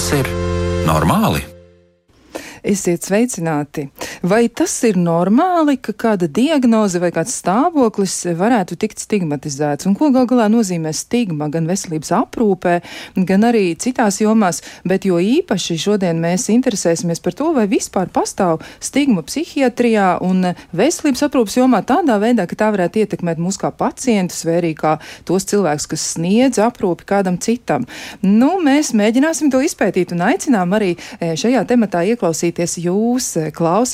Tas ir normāli? Esiet sveicināti! Vai tas ir normāli, ka kāda diagnoze vai kāds stāvoklis varētu tikt stigmatizēts? Un ko gal galā nozīmē stigma gan veselības aprūpē, gan arī citās jomās, bet jo īpaši šodien mēs interesēsimies par to, vai vispār pastāv stigma psihiatrijā un veselības aprūpas jomā tādā veidā, ka tā varētu ietekmēt mūs kā pacientus vai arī kā tos cilvēkus, kas sniedz aprūpi kādam citam. Nu, mēs mēģināsim to izpētīt un aicinām arī eh, šajā tematā ieklausīt klausīties jūs, eh,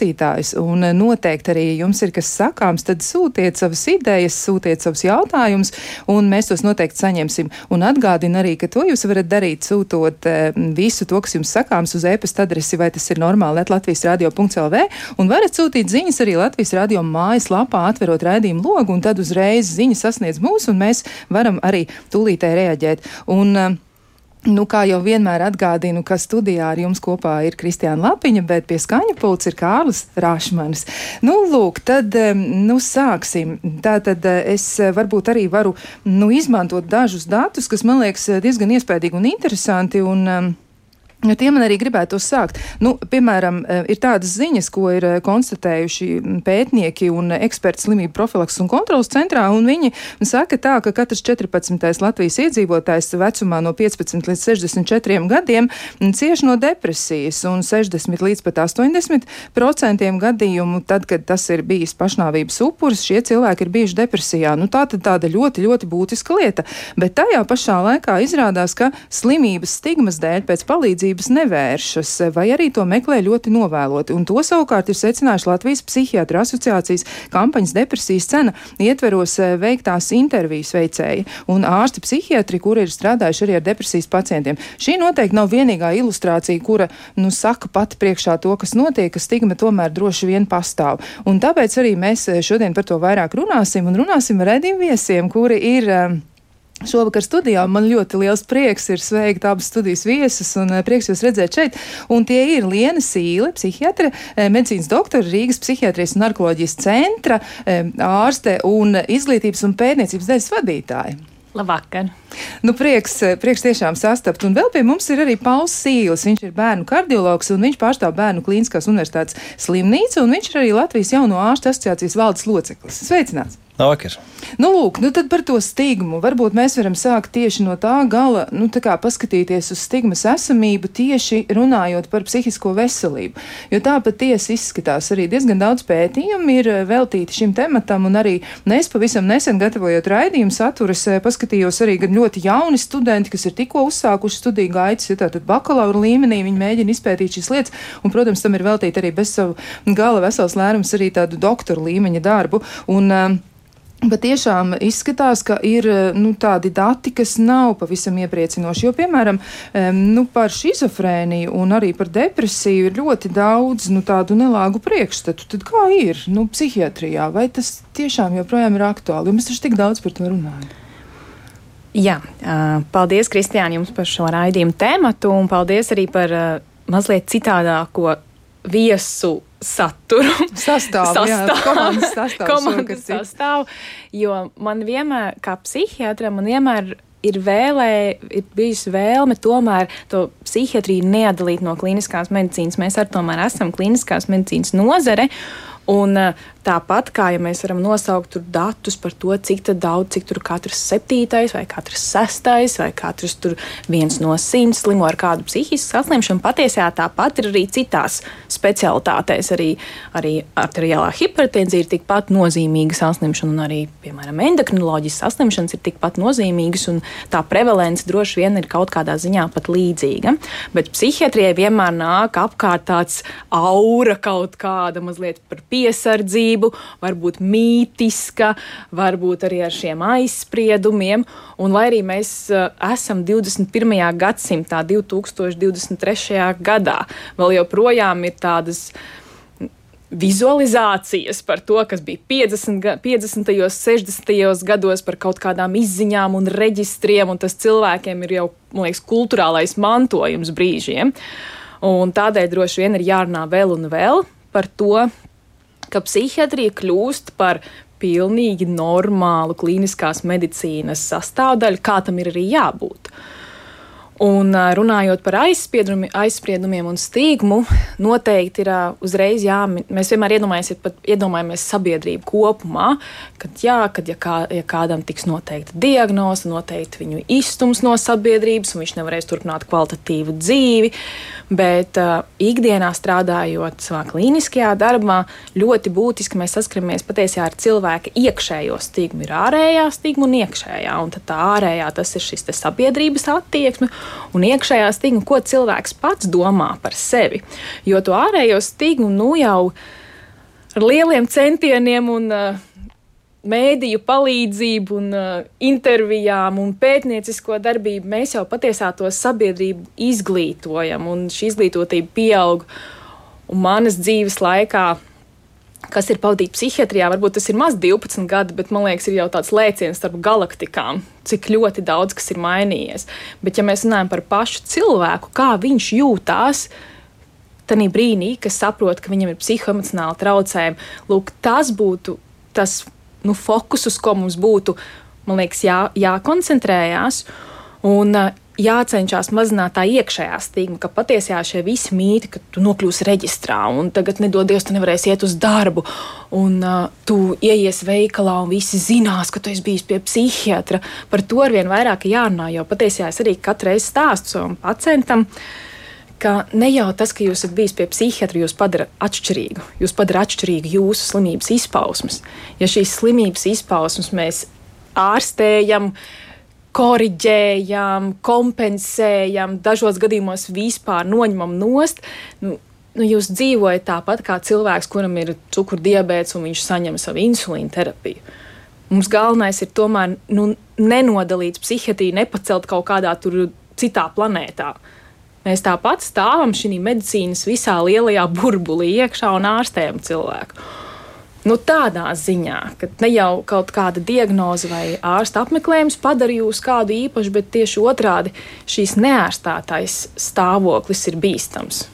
klausītājs, un eh, noteikti arī jums ir kas sakāms, tad sūtiet savas idejas, sūtiet savus jautājumus, un mēs tos noteikti saņemsim. Un atgādinu arī, ka to jūs varat darīt, sūtot eh, visu to, kas jums sakāms uz e-pasta adresi, vai tas ir normāli, Latvijas radio.lv, un varat sūtīt ziņas arī Latvijas radio mājas lapā, atverot raidījumu logu, un tad uzreiz ziņas sasniedz mūs, un mēs varam arī tūlītē reaģēt. Un, Nu, kā jau vienmēr atgādinu, ka studijā ar jums kopā ir Kristiāna Lapiņa, bet pie skaņa pults ir Kārlis Rāšmanis. Nu, lūk, tad, nu, sāksim. Tātad es varbūt arī varu, nu, izmantot dažus datus, kas man liekas diezgan iespaidīgi un interesanti. Un, um, Tie man arī gribētu sākt. Nu, piemēram, eh, ir tādas ziņas, ko ir eh, konstatējuši pētnieki un eksperti slimību profilaks un kontrolas centrā, un viņi saka tā, ka katrs 14. Latvijas iedzīvotājs vecumā no 15 līdz 64 gadiem cieš no depresijas, un 60 līdz pat 80 procentiem gadījumu, tad, kad tas ir bijis pašnāvības upuris, šie cilvēki ir bijuši depresijā. Nu, tā tad tāda ļoti, ļoti būtiska lieta, bet tajā pašā laikā izrādās, ka slimības stigmas dēļ pēc palīdzības palīdzības nevēršas, vai arī to meklē ļoti novēloti. Un to savukārt ir secinājuši Latvijas psihiatra asociācijas kampaņas depresijas cena ietveros eh, veiktās intervijas veicēji un ārsti psihiatri, kuri ir strādājuši arī ar depresijas pacientiem. Šī noteikti nav vienīgā ilustrācija, kura, nu, saka pati priekšā to, kas notiek, ka stigma tomēr droši vien pastāv. Un tāpēc arī mēs eh, šodien par to vairāk runāsim un runāsim ar redzījumu viesiem, kuri ir um, Šovakar studijā man ļoti liels prieks ir sveikt abas studijas viesus un eh, prieks jūs redzēt šeit. Un tie ir Liena Sīle, psihiatre, eh, medicīnas doktora, Rīgas psihiatrijas un narkoloģijas centra eh, ārste un izglītības un pētniecības daļas vadītāja. Labvakar! Nu, prieks, prieks tiešām sastapt. Un vēl pie mums ir arī Pauls Sīls. Viņš ir bērnu kardiologs un viņš pārstāv bērnu klīniskās universitātes slimnīcu. Un viņš ir arī Latvijas jauno ārstu asociācijas valdes loceklis. Sveicināts! Labvakar! Nu, lūk, nu tad par to stigmu. Varbūt mēs varam sākt tieši no tā gala, nu, tā kā paskatīties uz stigmas esamību, tieši runājot par psihisko veselību. Jo tā patiesi izskatās arī diezgan daudz pētījumu ir eh, veltīti šim tematam, un arī es pavisam nesen gatavojot raidījumu saturus, eh, paskatījos arī gan ļoti jauni studenti, kas ir tikko uzsākuši studiju gaitas, ja tātad bakalaura līmenī viņi mēģina izpētīt šīs lietas, un, protams, tam ir veltīti arī bez savu gala vesels lērums arī tādu doktoru līmeņa darbu. Un, uh, Bet tiešām izskatās, ka ir nu, tādi dati, kas nav pavisam iepriecinoši. Jo, piemēram, nu, par schizofrēniju un arī par depresiju ir ļoti daudz nu, tādu nelāgu priekšstatu. Tad kā ir nu, psihiatrijā? Vai tas tiešām joprojām ir aktuāli? Jo mēs taču tik daudz par to runājam. Jā, paldies, Kristiāna, jums par šo raidījumu tēmatu un paldies arī par mazliet citādāko viesu saturu. Sastāvu, sastāvu. Jā, komandas sastāvu. komandas sastāvu jo man vienmēr, kā psihiatram, man vienmēr ir, vēlē, ir bijusi vēlme tomēr to psihiatriju neatdalīt no kliniskās medicīnas. Mēs arī tomēr esam kliniskās medicīnas nozare. Un Tāpat kā ja mēs varam nosaukt datus par to, cik daudz, cik tur katrs septītais, vai katrs sestais, vai katrs viens no simts slimo ar kādu psihisku saslimšanu, patiesībā tāpat ir arī citās specialitātēs. Arī, arī arteriālā hipertenzija ir tikpat nozīmīga saslimšana, un arī, piemēram, endokrinoloģijas saslimšanas ir tikpat nozīmīgas, un tā prevalence droši vien ir kaut kādā ziņā pat līdzīga. Bet psihiatrijai vienmēr nāk apkārt tāds aura kaut kāda mazliet par piesardzību ticību, varbūt mītiska, varbūt arī ar šiem aizspriedumiem. Un lai arī mēs uh, esam 21. gadsimtā, 2023. gadā, vēl joprojām ir tādas vizualizācijas par to, kas bija 50, 50. un 60. gados par kaut kādām izziņām un reģistriem, un tas cilvēkiem ir jau, man liekas, kultūrālais mantojums brīžiem. Un tādēļ droši vien ir jārunā vēl un vēl par to, ka psihiatrija kļūst par pilnīgi normālu klīniskās medicīnas sastāvdaļu, kā tam ir arī jābūt. Un runājot par aizspriedumiem un stīgumu, noteikti ir uzreiz jāmin. Mēs vienmēr iedomājamies sabiedrību kopumā, kad, jā, kad ja, kā, ja kādam tiks noteikta diagnoze, noteikti viņu izstums no sabiedrības, un viņš nevarēs turpināt kvalitatīvu dzīvi. Bet uh, ikdienā strādājot savā klīniskajā darbā, ļoti būtiski mēs saskaramies patiesībā ar cilvēka iekšējo stigmu. Ir ārējā stigma un iekšējā. Un tā ārējā tas ir šis sabiedrības attieksme, un iekšējā stigma, ko cilvēks pats domā par sevi. Jo to ārējo stigmu nu jau ar lieliem centieniem un uh, mēdīju palīdzību, un, uh, intervijām un pētniecisko darbību mēs jau patiesībā to sabiedrību izglītojam, un šī izglītotība pieaug. Un manas dzīves laikā, kas ir pavadīta psihiatrijā, varbūt tas ir maz 12 gadi, bet man liekas, ir jau tāds lēciens starp galaktikām, cik ļoti daudz kas ir mainījies. Bet, ja mēs runājam par pašu cilvēku, kā viņš jūtās, tajā brīdī, kas saprot, ka viņam ir psihoemocionāli traucējumi, lūk, tas būtu tas nu, fokus, uz ko mums būtu liekas, jā, jākoncentrējās. Un, jācenšas mazināt tā iekšējā stigma, ka patiesībā šie visi mīti, ka tu nokļūsi reģistrā un tagad, nedodies, tu nevarēsi iet uz darbu, un uh, tu ieies veikalā un visi zinās, ka tu esi bijis pie psihiatra. Par to arvien vairāk jārunā, jo patiesībā es arī katru reizi stāstu savam pacientam. Uh, ka ne jau tas, ka jūs esat bijis pie psihiatra, jūs padara atšķirīgu. Jūs padara atšķirīgu jūsu slimības izpausmes. Ja šīs slimības izpausmes mēs ārstējam, korrigējam, kompensējam, dažos gadījumos vispār noņemam nost, nu, nu, jūs dzīvojat tāpat kā cilvēks, kuram ir cukurdibēts un viņš saņem savu insulīnu terapiju. Mums galvenais ir tomēr nu, nenodalīt psihiatriju, nepacelt kaut kādā citā planētā. Mēs tāpat stāvam šī medicīnas visā lielajā burbulī iekšā un ārstējam cilvēku. Nu, tādā ziņā, ka ne jau kaut kāda diagnoze vai ārsta apmeklējums padara jūs kādu īpašu, bet tieši otrādi šīs neārstātais stāvoklis ir bīstams.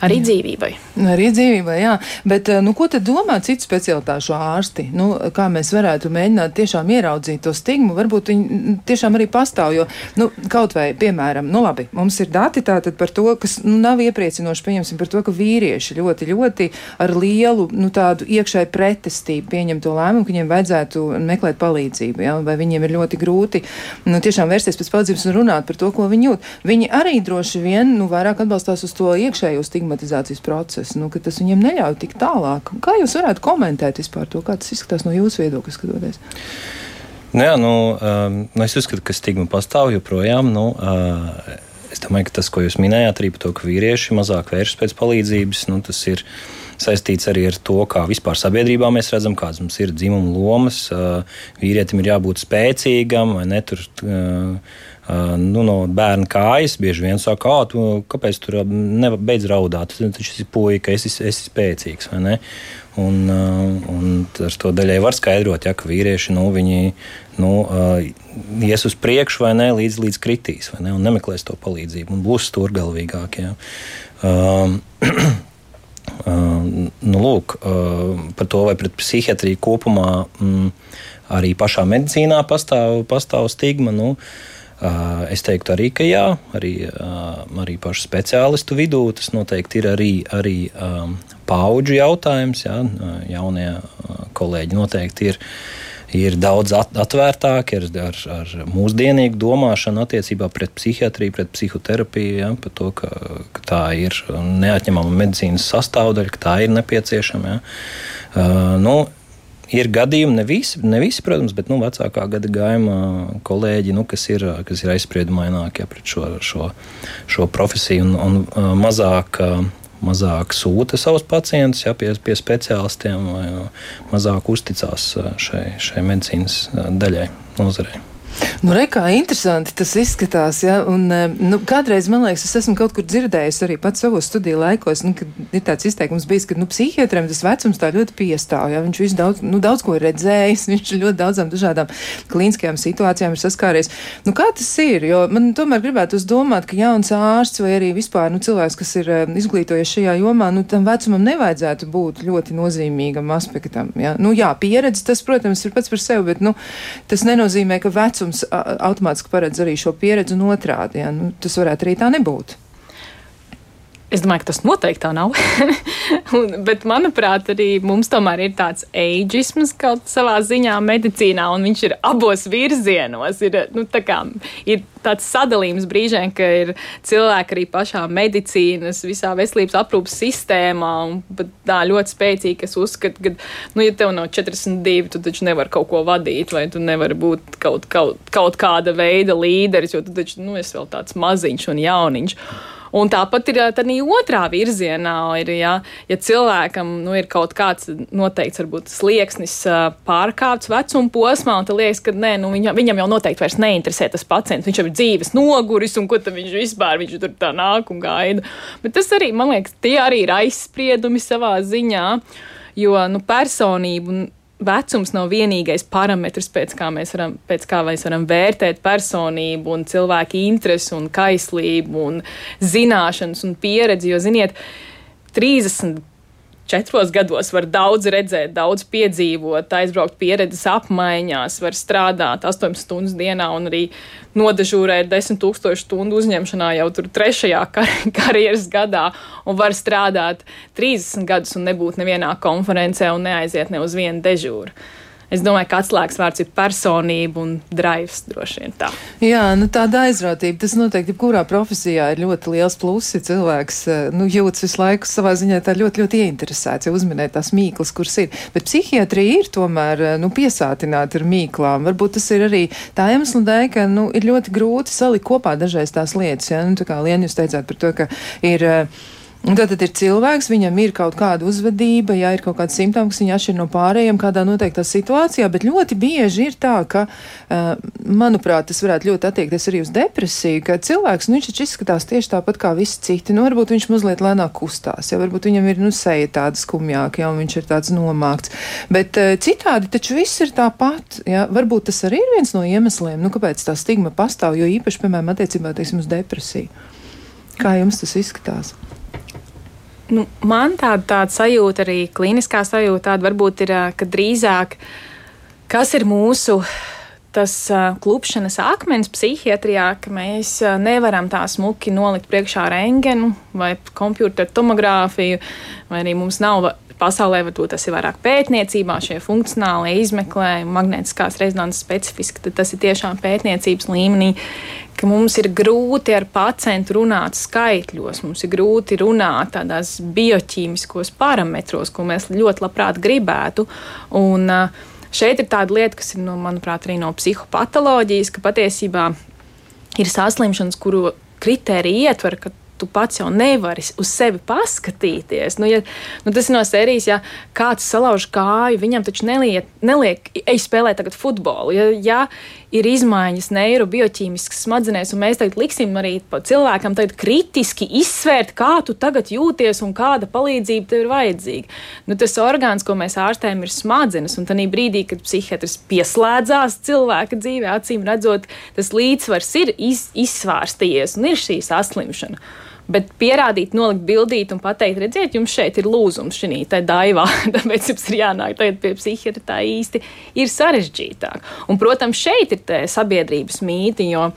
Arī jā. dzīvībai. Arī dzīvībai, jā. Bet, eh, nu, ko tad domā citu specialitāšu ārsti? Nu, kā mēs varētu mēģināt tiešām ieraudzīt to stigmu? Varbūt viņi tiešām arī pastāv, jo, nu, kaut vai, piemēram, nu, labi, mums ir dati tātad par to, kas, nu, nav iepriecinoši, pieņemsim, par to, ka vīrieši ļoti, ļoti ar lielu, nu, tādu iekšēju pretestību pieņem to lēmumu, ka viņiem vajadzētu meklēt palīdzību, jā, vai viņiem ir ļoti grūti, nu, tiešām vērsties pēc palīdzības un runāt par to, ko viņi jūt. Viņi arī droši vien, nu, vairāk atbalstās uz to iekšējo stigmu stigmatizācijas procesu, nu, ka tas viņiem neļauj tik tālāk. Kā jūs varētu komentēt vispār to, kā tas izskatās no jūsu viedokļa skatoties? Nu, jā, nu, um, nu, es uzskatu, ka stigma pastāv joprojām. Nu, uh, es domāju, ka tas, ko jūs minējāt, arī par to, ka vīrieši mazāk vēršas pēc palīdzības, nu, tas ir saistīts arī ar to, kā vispār sabiedrībā mēs redzam, kādas mums ir dzimuma lomas. Uh, vīrietim ir jābūt spēcīgam vai ne tur. Uh, nu, no bērna kājas bieži vien saka, ah, tu, kāpēc tu nebeidz raudāt? Taču esi puika, esi, esi spēcīgs. Un, un ar to daļai var skaidrot, ja, ka vīrieši nu, viņi, nu, ies uz priekšu vai ne, līdz, līdz kritīs, ne, un nemeklēs to palīdzību, un būs stūrgalvīgākie. Ja. Um, nu, lūk, par to, vai pret psihiatriju kopumā m, arī pašā medicīnā pastāv, pastāv stigma. Nu, uh, Es teiktu arī, ka jā, arī, arī pašu speciālistu vidū tas noteikti ir arī, arī paudžu jautājums. Jā, jaunie kolēģi noteikti ir, ir daudz atvērtāki ar, ar, ar mūsdienīgu domāšanu attiecībā pret psihiatriju, pret psihoterapiju, jā, par to, ka, ka tā ir neatņemama medicīnas sastāvdaļa, ka tā ir nepieciešama. Jā. Uh, nu, Ir gadījumi, ne visi, ne visi protams, bet nu, vecākā gada gājuma kolēģi, nu, kas ir, kas ir aizspriedumainākie pret šo, šo, šo profesiju un, un mazāk mazāk sūta savus pacientus ja, pie, pie speciālistiem, vai mazāk uzticās šai, šai medicīnas daļai, nozarei. Nu, re, kā interesanti tas izskatās. Ja? Un, eh, nu, kādreiz man liekas, es esmu kaut kur dzirdējis arī pats savos studiju laikos, nu, kad ir tāds izteikums bijis, ka nu, psihiatram tas vecums tā ļoti piestāv. Ja? Viņš daudz, nu, daudz ko ir redzējis, viņš ļoti daudzām dažādām klīniskajām situācijām ir saskāries. Nu, kā tas ir? Jo man tomēr gribētu uzdomāt, ka jauns ārsts vai arī vispār nu, cilvēks, kas ir uh, izglītojies šajā jomā, nu, tam vecumam nevajadzētu būt ļoti nozīmīgam aspektam. Ja? Nu, jā, pieredze tas, protams, ir pats par sevi, bet nu, tas nenozīmē, ka vecums vecums automātiski paredz arī šo pieredzi un otrādi. Ja? Nu, tas varētu arī tā nebūt. Es domāju, ka tas noteikti tā nav. un, bet, manuprāt, arī mums tomēr ir tāds aģisms kaut savā ziņā medicīnā, un viņš ir abos virzienos. Ir, nu, tā kā, ir tāds sadalījums brīžiem, ka ir cilvēki arī pašā medicīnas, visā veselības aprūpas sistēmā, un tā ļoti spēcīgi, kas uzskata, ka, nu, ja tev nav 42, tu taču nevari kaut ko vadīt, vai tu nevari būt kaut, kaut, kaut kāda veida līderis, jo tu taču, nu, esi vēl tāds maziņš un jauniņš. Un tāpat ir arī otrā virzienā. Ir, ja, ja cilvēkam nu, ir kaut kāds noteikts varbūt, slieksnis pārkāpts vecuma posmā, un liekas, ka nē, nu, viņam, viņam jau noteikti vairs neinteresē tas pacients. Viņš jau ir dzīves noguris, un ko viņš vispār viņš tur tā nāk un gaida. Bet tas arī, man liekas, tie arī ir aizspriedumi savā ziņā, jo nu, personību vecums nav vienīgais parametrs, pēc kā mēs varam, pēc kā mēs varam vērtēt personību un cilvēku interesi un kaislību un zināšanas un pieredzi. Jo, ziniet, 30 četros gados var daudz redzēt, daudz piedzīvot, aizbraukt pieredzes apmaiņās, var strādāt 8 stundas dienā un arī nodežūrēt 10 tūkstošu stundu uzņemšanā jau tur trešajā kar karjeras gadā un var strādāt 30 gadus un nebūt nevienā konferencē un neaiziet ne uz vienu dežūru. Es domāju, ka atslēgas vārds ir personība un drives droši vien tā. Jā, nu tāda aizrautība, tas noteikti jebkurā profesijā ir ļoti liels pluss, ja cilvēks eh, nu, jūtas visu laiku savā ziņā tā ļoti, ļoti ieinteresēts, ja uzminēt tās mīklas, kuras ir. Bet psihiatrija ir tomēr, eh, nu, piesātināta ar mīklām. Varbūt tas ir arī tā iemesla dēļ, ka, nu, ir ļoti grūti salikt kopā dažreiz tās lietas, ja, nu, tā kā Lien, jūs teicāt par to, ka ir. Uh, Un tad, tad ir cilvēks, viņam ir kaut kāda uzvedība, ja ir kaut kāda simptoma, kas viņu atšķir no pārējiem kādā noteiktā situācijā, bet ļoti bieži ir tā, ka, uh, manuprāt, tas varētu ļoti attiekties arī uz depresiju, ka cilvēks, nu, viņš taču izskatās tieši tāpat kā visi citi, nu, varbūt viņš mazliet lēnāk kustās, ja varbūt viņam ir, nu, seja tāda skumjāka, ja, un viņš ir tāds nomākts, bet uh, citādi taču viss ir tāpat, ja, varbūt tas arī ir viens no iemesliem, nu, kāpēc tā stigma pastāv, jo īpaši, piemēram, attiecībā, teiksim, uz depresiju. Kā jums tas izskatās? Nu, man tāda, tāda sajūta, arī kliniskā sajūta, tāda varbūt ir, ka drīzāk kas ir mūsu tas uh, klupšanas akmens psihiatrijā, ka mēs uh, nevaram tā smuki nolikt priekšā rengenu vai kompjutoru tomogrāfiju, vai arī mums nav pasaulē, varbūt tas ir vairāk pētniecībā, šie funkcionālie izmeklējumi, magnētiskās rezonanses specifiski, tad tas ir tiešām pētniecības līmenī, ka mums ir grūti ar pacientu runāt skaitļos, mums ir grūti runāt tādās bioķīmiskos parametros, ko mēs ļoti labprāt gribētu. Un, šeit ir tāda lieta, kas ir, no, manuprāt, arī no psihopatoloģijas, ka patiesībā ir saslimšanas, kuru kritērija ietver, ka tu pats jau nevari uz sevi paskatīties. Nu, ja, nu, tas ir no sērijas, ja kāds salauž kāju, viņam taču neliek, neliek ej spēlēt tagad futbolu. Ja, ja ir izmaiņas neirobioķīmiskas smadzenēs, un mēs tagad liksim arī cilvēkam kritiski izsvērt, kā tu tagad jūties un kāda palīdzība tev ir vajadzīga. Nu, tas orgāns, ko mēs ārstējam, ir smadzenes, un tajā brīdī, kad psihiatrs pieslēdzās cilvēka dzīvē, acīm redzot, tas līdzsvars ir iz, izsvārstījies un ir šī saslimšana. Bet pierādīt, nolikt bildīt un pateikt, redziet, jums šeit ir lūzums šī daivā, tāpēc jums ir jānāk pie psihiatra tā īsti ir sarežģītāk. Un, protams, šeit ir sabiedrības mīti, jo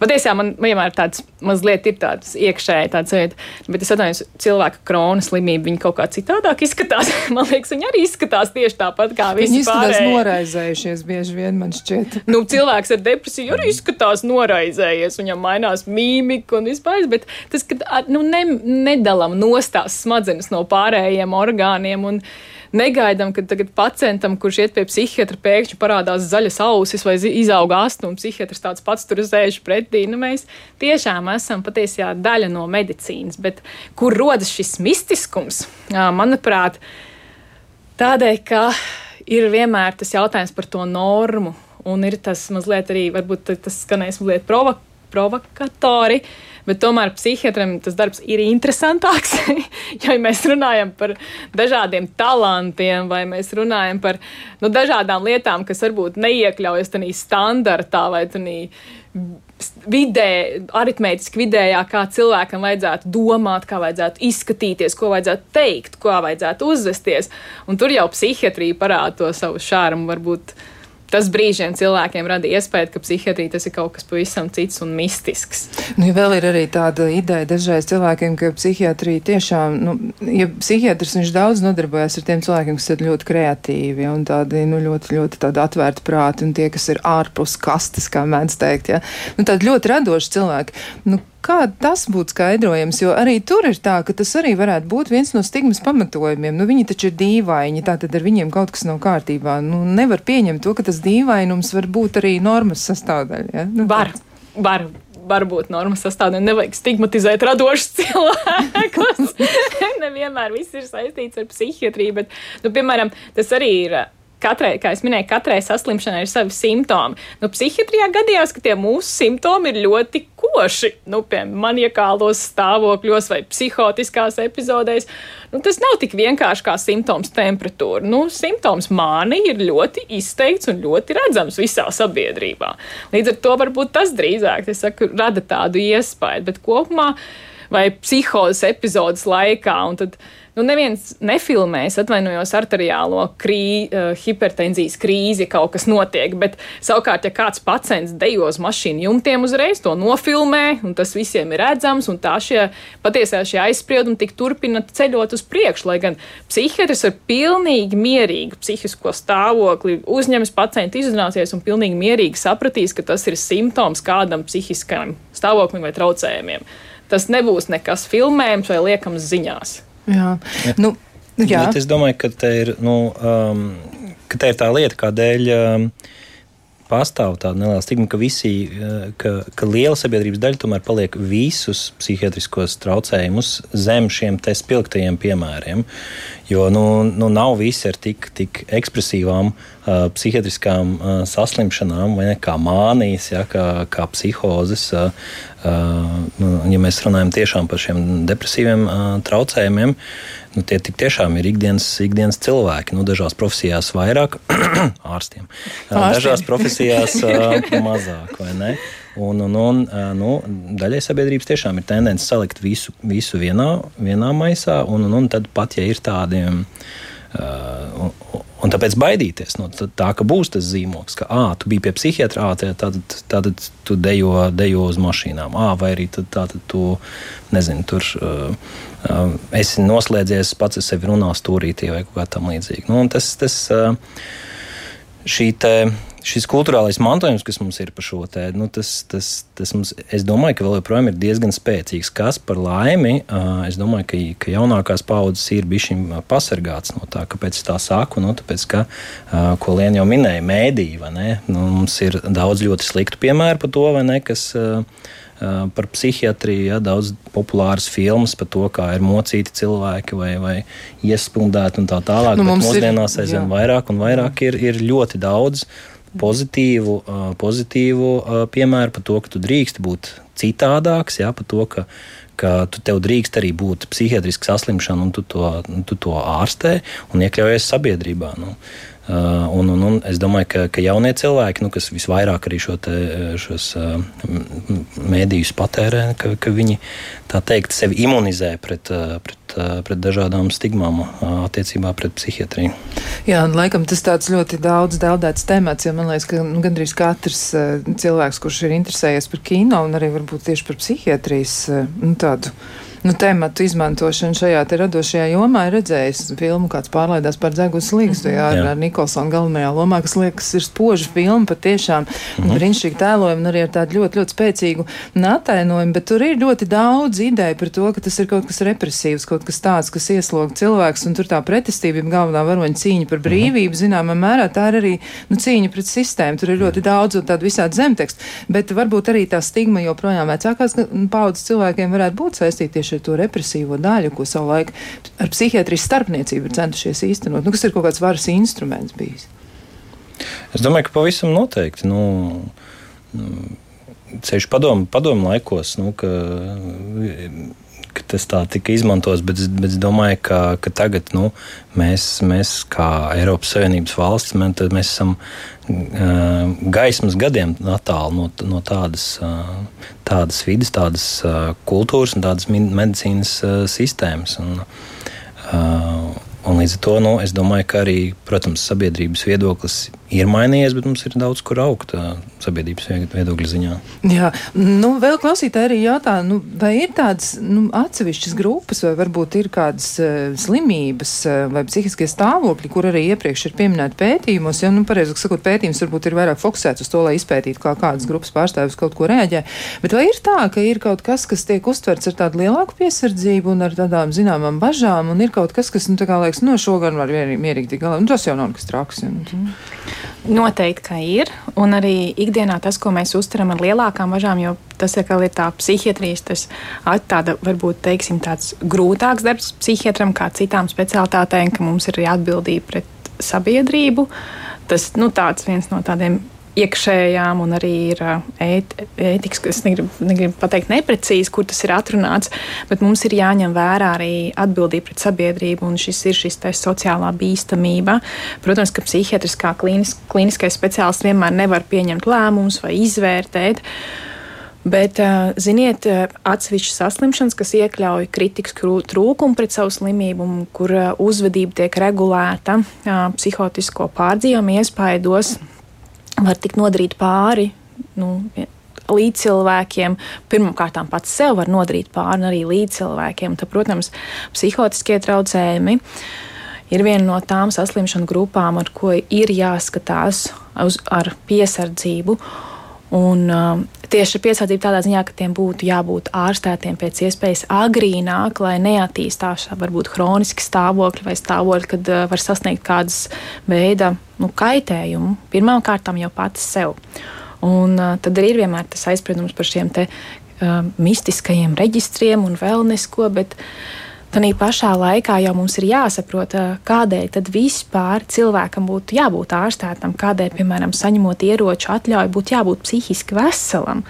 patiesībā man vienmēr tāds mazliet ir tāds iekšēji tāds vieta, bet es atvainojos, cilvēka krona slimība, viņa kaut kā citādāk izskatās. man liekas, viņa arī izskatās tieši tāpat kā visi viņi izskatās pārējie. noraizējušies bieži vien, man šķiet. nu, cilvēks ar depresiju arī izskatās noraizējies, viņam mainās mīmika un vispār, bet tas, ka nu, ne, nedalam nostās smadzenes no pārējiem orgāniem. Un, Negaidām, ka tagad pacientam, kurš iet pie psihiatra, pēkšņi parādās zaļas ausis vai izauga astu, un psihiatrs tāds pats tur sēž pretī. Nu, mēs tiešām esam patiesībā daļa no medicīnas, bet kur rodas šis mistiskums, manuprāt, tādēļ, ka ir vienmēr tas jautājums par to normu, un ir tas mazliet arī, varbūt tas skanēs mazliet provo provokatori. Bet tomēr psihiatram tas darbs ir interesantāks. ja mēs runājam par dažādiem talantiem, vai mēs runājam par nu, dažādām lietām, kas varbūt neiekļaujas tādā standartā vai tādā vidē, aritmētiski vidējā, kā cilvēkam vajadzētu domāt, kā vajadzētu izskatīties, ko vajadzētu teikt, kā vajadzētu uzvesties. Un tur jau psihiatrija parāda to savu šārumu, varbūt tas brīžiem cilvēkiem rada iespēju, ka psihiatrija tas ir kaut kas pavisam cits un mistisks. Nu, ja vēl ir arī tāda ideja dažreiz cilvēkiem, ka psihiatrija tiešām, nu, ja psihiatrs viņš daudz nodarbojas ar tiem cilvēkiem, kas ir ļoti kreatīvi un tādi, nu, ļoti, ļoti tādi atvērti prāti un tie, kas ir ārpus kastes, kā mēdz teikt, ja. Nu, tādi ļoti radoši cilvēki. Nu, Kā tas būtu skaidrojams? Jo arī tur ir tā, ka tas arī varētu būt viens no stigmas pamatojumiem. Nu, viņi taču ir dīvaini, tā tad ar viņiem kaut kas nav kārtībā. Nu, nevar pieņemt to, ka tas dīvainums var būt arī normas sastāvdaļa. Ja? Nu, var, var varbūt normas sastāvdaļa. Nevajag stigmatizēt radošus cilvēkus. Nevienmēr viss ir saistīts ar psihiatriju, bet, nu, piemēram, tas arī ir katrai, kā jau minēju, katrai saslimšanai ir savi simptomi. Nu, psihiatrijā gadījās, ka tie mūsu simptomi ir ļoti koši, nu, piemēram, maniakālos stāvokļos vai psihotiskās epizodēs. Nu, tas nav tik vienkārši kā simptoms temperatūra. Nu, simptoms mānija ir ļoti izteikts un ļoti redzams visā sabiedrībā. Līdz ar to varbūt tas drīzāk saku, rada tādu iespēju, bet kopumā vai psihozes epizodes laikā. Tad, nu, neviens nefilmēs, atvainojos, arteriālo krī, uh, hipertenzijas krīzi, kaut kas notiek. Bet savukārt, ja kāds pacients dejo uz mašīnu jumtiem uzreiz to nofilmē, un tas visiem ir redzams, un tā šie patiesā šie aizspriedumi tik turpina ceļot uz priekšu, lai gan psihiatrs ar pilnīgi mierīgu psihisko stāvokli uzņems pacientu izrunāsies un pilnīgi mierīgi sapratīs, ka tas ir simptoms kādam psihiskam stāvoklim vai traucējumiem. Tas nebūs nekas filmējams vai liekams ziņās. Jā. Nu, jā. Bet es domāju, ka tā ir, nu, um, ka tā ir tā lieta, kādēļ. Um, pastāv tāda neliela stigma, ka, visi, uh, ka, ka liela sabiedrības daļa tomēr paliek visus psihiatriskos traucējumus zem šiem spilgtajiem piemēriem. Jo nu, nu, nav visi ar tik, tik ekspresīvām uh, psihiatriskām uh, saslimšanām, vai ne kā mānijas, ja, kā, kā psihozes. Uh, ja mēs runājam tiešām par šiem depresīviem traucējumiem, nu, tie tiešām ir ikdienas, ikdienas cilvēki. Nu, dažās profesijās vairāk, ārstiem, uh, dažās profesijās mazāk, vai ne? Un, un, un nu, daļai sabiedrības tiešām ir tendence salikt visu, visu vienā, vienā maisā, un, un, un tad pat, ja ir tādi. Uh, un, tāpēc baidīties no tā, ka būs tas zīmoks, ka, ah, tu biji pie psihiatra, ah, tad, tad tu dejo, dejo uz mašīnām, ah, vai arī tad, tā, tad tu, nezinu, tur uh, uh, esi noslēdzies pats ar sevi runā stūrītī vai kaut kā tam līdzīga. Nu, tas, tas, uh, šī te šis kultūrālais mantojums, kas mums ir par šo te, nu, tas, tas, tas mums, es domāju, ka vēl joprojām ir diezgan spēcīgs. Kas par laimi, es domāju, ka, ka jaunākās paudzes ir bijušas pasargāts no tā, kāpēc tā saku. Nu, tāpēc, ka, ko Lienu jau minēja, mēdīja, nu, mums ir daudz ļoti sliktu piemēru par to, ne, kas par psihiatriju, ja, daudz populāras filmas par to, kā ir mocīti cilvēki vai, vai iespundēti un tā tālāk. Nu, mūsdienās aizvien vairāk un vairāk ir, ir ļoti daudz pozitīvu, pozitīvu piemēru par to, ka tu drīkst būt citādāks, jā, par to, ka, ka tu tev drīkst arī būt psihiatriski saslimšana, un tu to, tu to ārstē un iekļaujies sabiedrībā. Nu. Uh, un, un, un es domāju, ka, ka jaunie cilvēki, nu, kas visvairāk arī šo te, šos uh, mēdījus patērē, ka, ka viņi tā teikt sevi imunizē pret, uh, pret, pret dažādām stigmām attiecībā pret psihiatriju. Jā, un laikam tas tāds ļoti daudz deldēts temats, jo man liekas, ka nu, gandrīz katrs cilvēks, kurš ir interesējies par kino un arī varbūt tieši par psihiatrijas nu, tādu nu, tematu izmantošanu šajā radošajā jomā ir redzējis filmu, kāds pārlaidās par dzegus līgstu, jā, ar, ar Nikolsonu galvenajā lomā, kas liekas ir spoža filma, patiešām mm -hmm. brīnišķīgi tēlojumi un arī ar tādu ļoti, ļoti spēcīgu atainojumu, bet tur ir ļoti daudz ideju par to, ka tas ir kaut kas represīvs, kaut kas tāds, kas ieslog cilvēks, un tur tā pretestība, galvenā varoņa cīņa par brīvību, zināmā mērā tā ir arī nu, cīņa pret sistēmu. Tur ir ļoti daudz un tādu visādi zemtekstu, bet varbūt arī tā stigma joprojām vecākās paudzes cilvēkiem varētu būt saistīta tieši tieši ar to represīvo daļu, ko savulaik ar psihiatrijas starpniecību ir centušies īstenot. Nu, kas ir kaut kāds varas instruments bijis? Es domāju, ka pavisam noteikti. Nu, nu Ceļš padomu, padomu laikos, nu, ka, ka tas tā tika izmantots, bet, bet es domāju, ka, ka tagad nu, mēs, mēs, kā Eiropas Savienības valsts, mēs, mēs esam gaismas gadiem attālu no, no tādas, tādas vidas, tādas kultūras un tādas medicīnas sistēmas. Un, un līdz ar to nu, es domāju, ka arī protams, sabiedrības viedoklis ir mainījies, bet mums ir daudz kur augt sabiedrības viedokļa ziņā. Jā, nu, vēl klausītāji arī jautā, nu, vai ir tādas nu, atsevišķas grupas, vai varbūt ir kādas uh, slimības uh, vai psihiskie stāvokļi, kur arī iepriekš ir pieminēti pētījumos. Ja, nu, pareizi sakot, pētījums varbūt ir vairāk fokusēts uz to, lai izpētītu, kā kādas grupas pārstāvis kaut ko rēģē. Bet vai ir tā, ka ir kaut kas, kas tiek uztverts ar tādu lielāku piesardzību un ar tādām zināmām bažām, un ir kaut kas, kas, nu, tā kā liekas, no šo gan var mierīgi tik galā. Nu, tas jau nav nekas traks. Ja, nu, Noteikti, ka ir. Un arī ikdienā tas, ko mēs uztveram ar lielākām bažām, jo tas ir tā psihiatrijas, tas tāda, varbūt teiksim, tāds grūtāks darbs psihiatram kā citām specialitātēm, ka mums ir jāatbildība pret sabiedrību. Tas nu, viens no tādiem iekšējām, un arī ir ēt, ētikas, kas negribu, negribu pateikt neprecīzi, kur tas ir atrunāts, bet mums ir jāņem vērā arī atbildība pret sabiedrību, un šis ir šis sociālā bīstamība. Protams, ka psihiatriskā klīnis, klīniskais speciālists vienmēr nevar pieņemt lēmumus vai izvērtēt. Bet, ziniet, atsevišķas saslimšanas, kas iekļauj kritikas trūkumu pret savu slimību, kur uzvedība tiek regulēta psihotisko pārdzīvumu iespaidos, var tikt nodarīt pāri. Nu, Līdz cilvēkiem, pirmkārt, pats sev var nodarīt pāri, arī līdz cilvēkiem. Tad, protams, psihotiskie traucējumi ir viena no tām saslimšanu grupām, ar ko ir jāskatās uz, ar piesardzību. Un, uh, tieši ar piesardzību tādā ziņā, ka tiem būtu jābūt ārstētiem pēc iespējas agrīnāk, lai neattīstās varbūt hroniski stāvokļi vai stāvokļi, kad uh, var sasniegt kādas veida nu, kaitējumu pirmkārt jau pats sev. Un, uh, tad arī ir vienmēr tas aizspriedums par šiem te, uh, mistiskajiem reģistriem un vēl nesko. Bet, uh, Tad pašā laikā jau mums ir jāsaprot, kādēļ tad vispār cilvēkam būtu jābūt ārstētam, kādēļ, piemēram, saņemot ieroču atļauju, būtu jābūt psihiski veselam.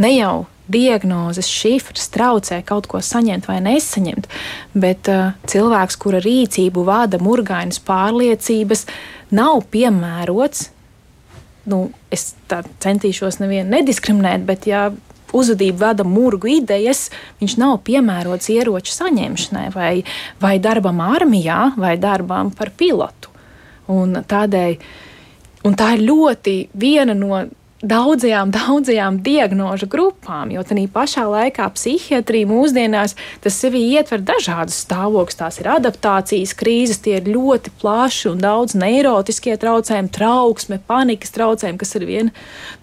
Ne jau diagnozes, šifras traucē kaut ko saņemt vai nesaņemt, bet uh, cilvēks, kura rīcību vada murgainas pārliecības, nav piemērots. Nu, es centīšos nevienu nediskriminēt, bet ja uzvedību vada murgu idejas, viņš nav piemērots ieroču saņemšanai vai, vai darbam armijā vai darbam par pilotu. Un tādēļ, un tā ir ļoti viena no daudzajām, daudzajām diagnožu grupām, jo tādā pašā laikā psihiatrija mūsdienās tas sevi ietver dažādas stāvokļus. Tās ir adaptācijas krīzes, tie ir ļoti plaši un daudz neirotiskie traucējumi, trauksme, panikas traucējumi, kas ar vienu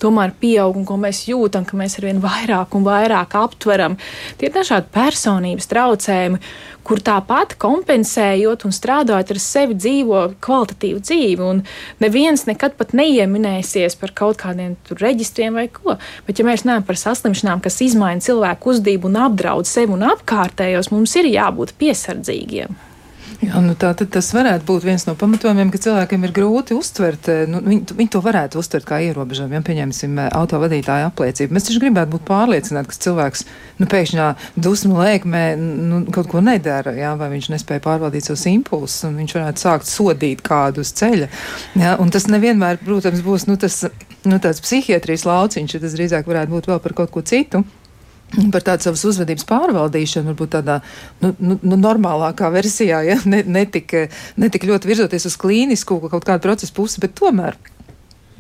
tomēr pieaug un ko mēs jūtam, ka mēs ar vien vairāk un vairāk aptveram. Tie ir dažādi personības traucējumi kur tāpat kompensējot un strādājot ar sevi dzīvo kvalitatīvu dzīvi. Un neviens nekad pat neieminēsies par kaut kādiem reģistriem vai ko. Bet, ja mēs runājam par saslimšanām, kas izmaina cilvēku uzdību un apdraud sevi un apkārtējos, mums ir jābūt piesardzīgiem. Jā, nu tā tad tas varētu būt viens no pamatojumiem, ka cilvēkiem ir grūti uztvert, eh, nu, viņi, viņi to varētu uztvert kā ierobežojumu, ja pieņemsim eh, autovadītāju apliecību. Mēs taču gribētu būt pārliecināti, ka cilvēks, nu, pēkšņā dusmu lēkmē, nu, kaut ko nedara, jā, vai viņš nespēja pārvaldīt savus impulsus, un viņš varētu sākt sodīt kādu uz ceļa. Jā, un tas nevienmēr, protams, būs, nu, tas, nu, tāds psihiatrijas lauciņš, ja tas drīzāk varētu būt vēl par kaut ko citu par tādu savas uzvedības pārvaldīšanu, varbūt tādā nu, nu, nu, normālākā versijā, ja ne, netik, netik ļoti virzoties uz klīnisku kaut kādu procesu pusi, bet tomēr.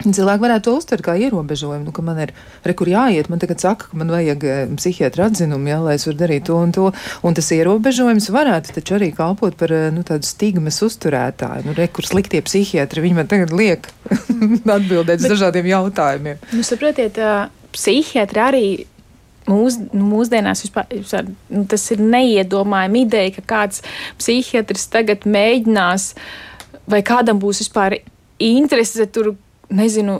Cilvēki varētu to uztvert kā ierobežojumu, nu, ka man ir rekur jāiet, man tagad saka, ka man vajag eh, psihiatra atzinumu, jā, lai es varu darīt to un to. Un tas ierobežojums varētu taču arī kalpot par eh, nu, tādu stigmas uzturētāju. Nu, rekur sliktie psihiatri, viņi man tagad liek atbildēt uz dažādiem jautājumiem. Nu, saprotiet, psihiatri arī mūs, nu, mūsdienās vispār, vispār, nu, tas ir neiedomājama ideja, ka kāds psihiatrs tagad mēģinās, vai kādam būs vispār interese tur nezinu,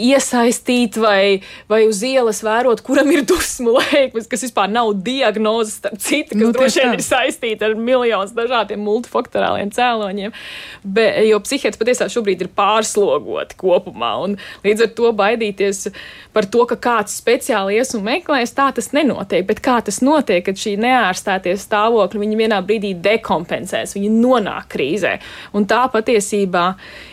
iesaistīt vai, vai uz ielas vērot, kuram ir dusmu lēkmes, kas vispār nav diagnozes, starp citu, kas nu, droši vien ir saistīta ar miljonus dažādiem multifaktorāliem cēloņiem. Be, jo psihiatri patiesībā šobrīd ir pārslogoti kopumā, un līdz ar to baidīties par to, ka kāds speciāli ies un meklēs, tā tas nenotiek. Bet kā tas notiek, kad šī neārstātie stāvokļi viņi vienā brīdī dekompensēs, viņi nonāk krīzē. Un tā patiesībā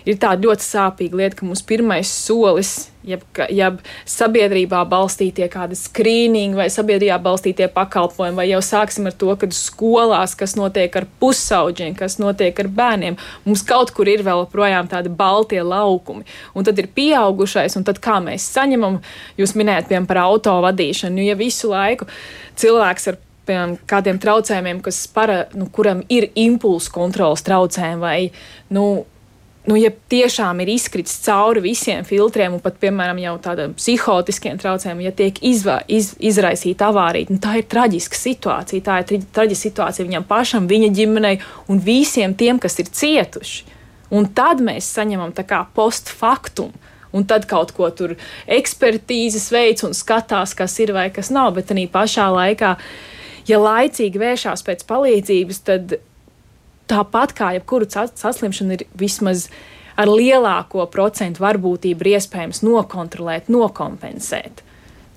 ir tāda ļoti sāpīga lieta, ka mums pirmais solis, jeb, jeb sabiedrībā balstītie kādi skrīningi vai sabiedrībā balstītie pakalpojumi, vai jau sāksim ar to, ka skolās, kas notiek ar pusauģiem, kas notiek ar bērniem, mums kaut kur ir vēl projām tādi baltie laukumi. Un tad ir pieaugušais, un tad kā mēs saņemam, jūs minējat, piemēram, par auto vadīšanu, jo ja visu laiku cilvēks ar piemēram, kādiem traucējumiem, kas para, nu, kuram ir impulsu kontrols traucējumi vai, nu, nu, ja tiešām ir izkritis cauri visiem filtriem, un pat, piemēram, jau tādiem psihotiskiem traucējumiem, ja tiek izvā, iz, izraisīta avārija, nu, tā ir traģiska situācija. Tā ir traģiska situācija viņam pašam, viņa ģimenei un visiem tiem, kas ir cietuši. Un tad mēs saņemam tā kā postfaktumu. Un tad kaut ko tur ekspertīzes veids un skatās, kas ir vai kas nav. Bet arī pašā laikā, ja laicīgi vēršās pēc palīdzības, tad tāpat kā jebkuru saslimšanu ir vismaz ar lielāko procentu varbūtību iespējams nokontrolēt, nokompensēt.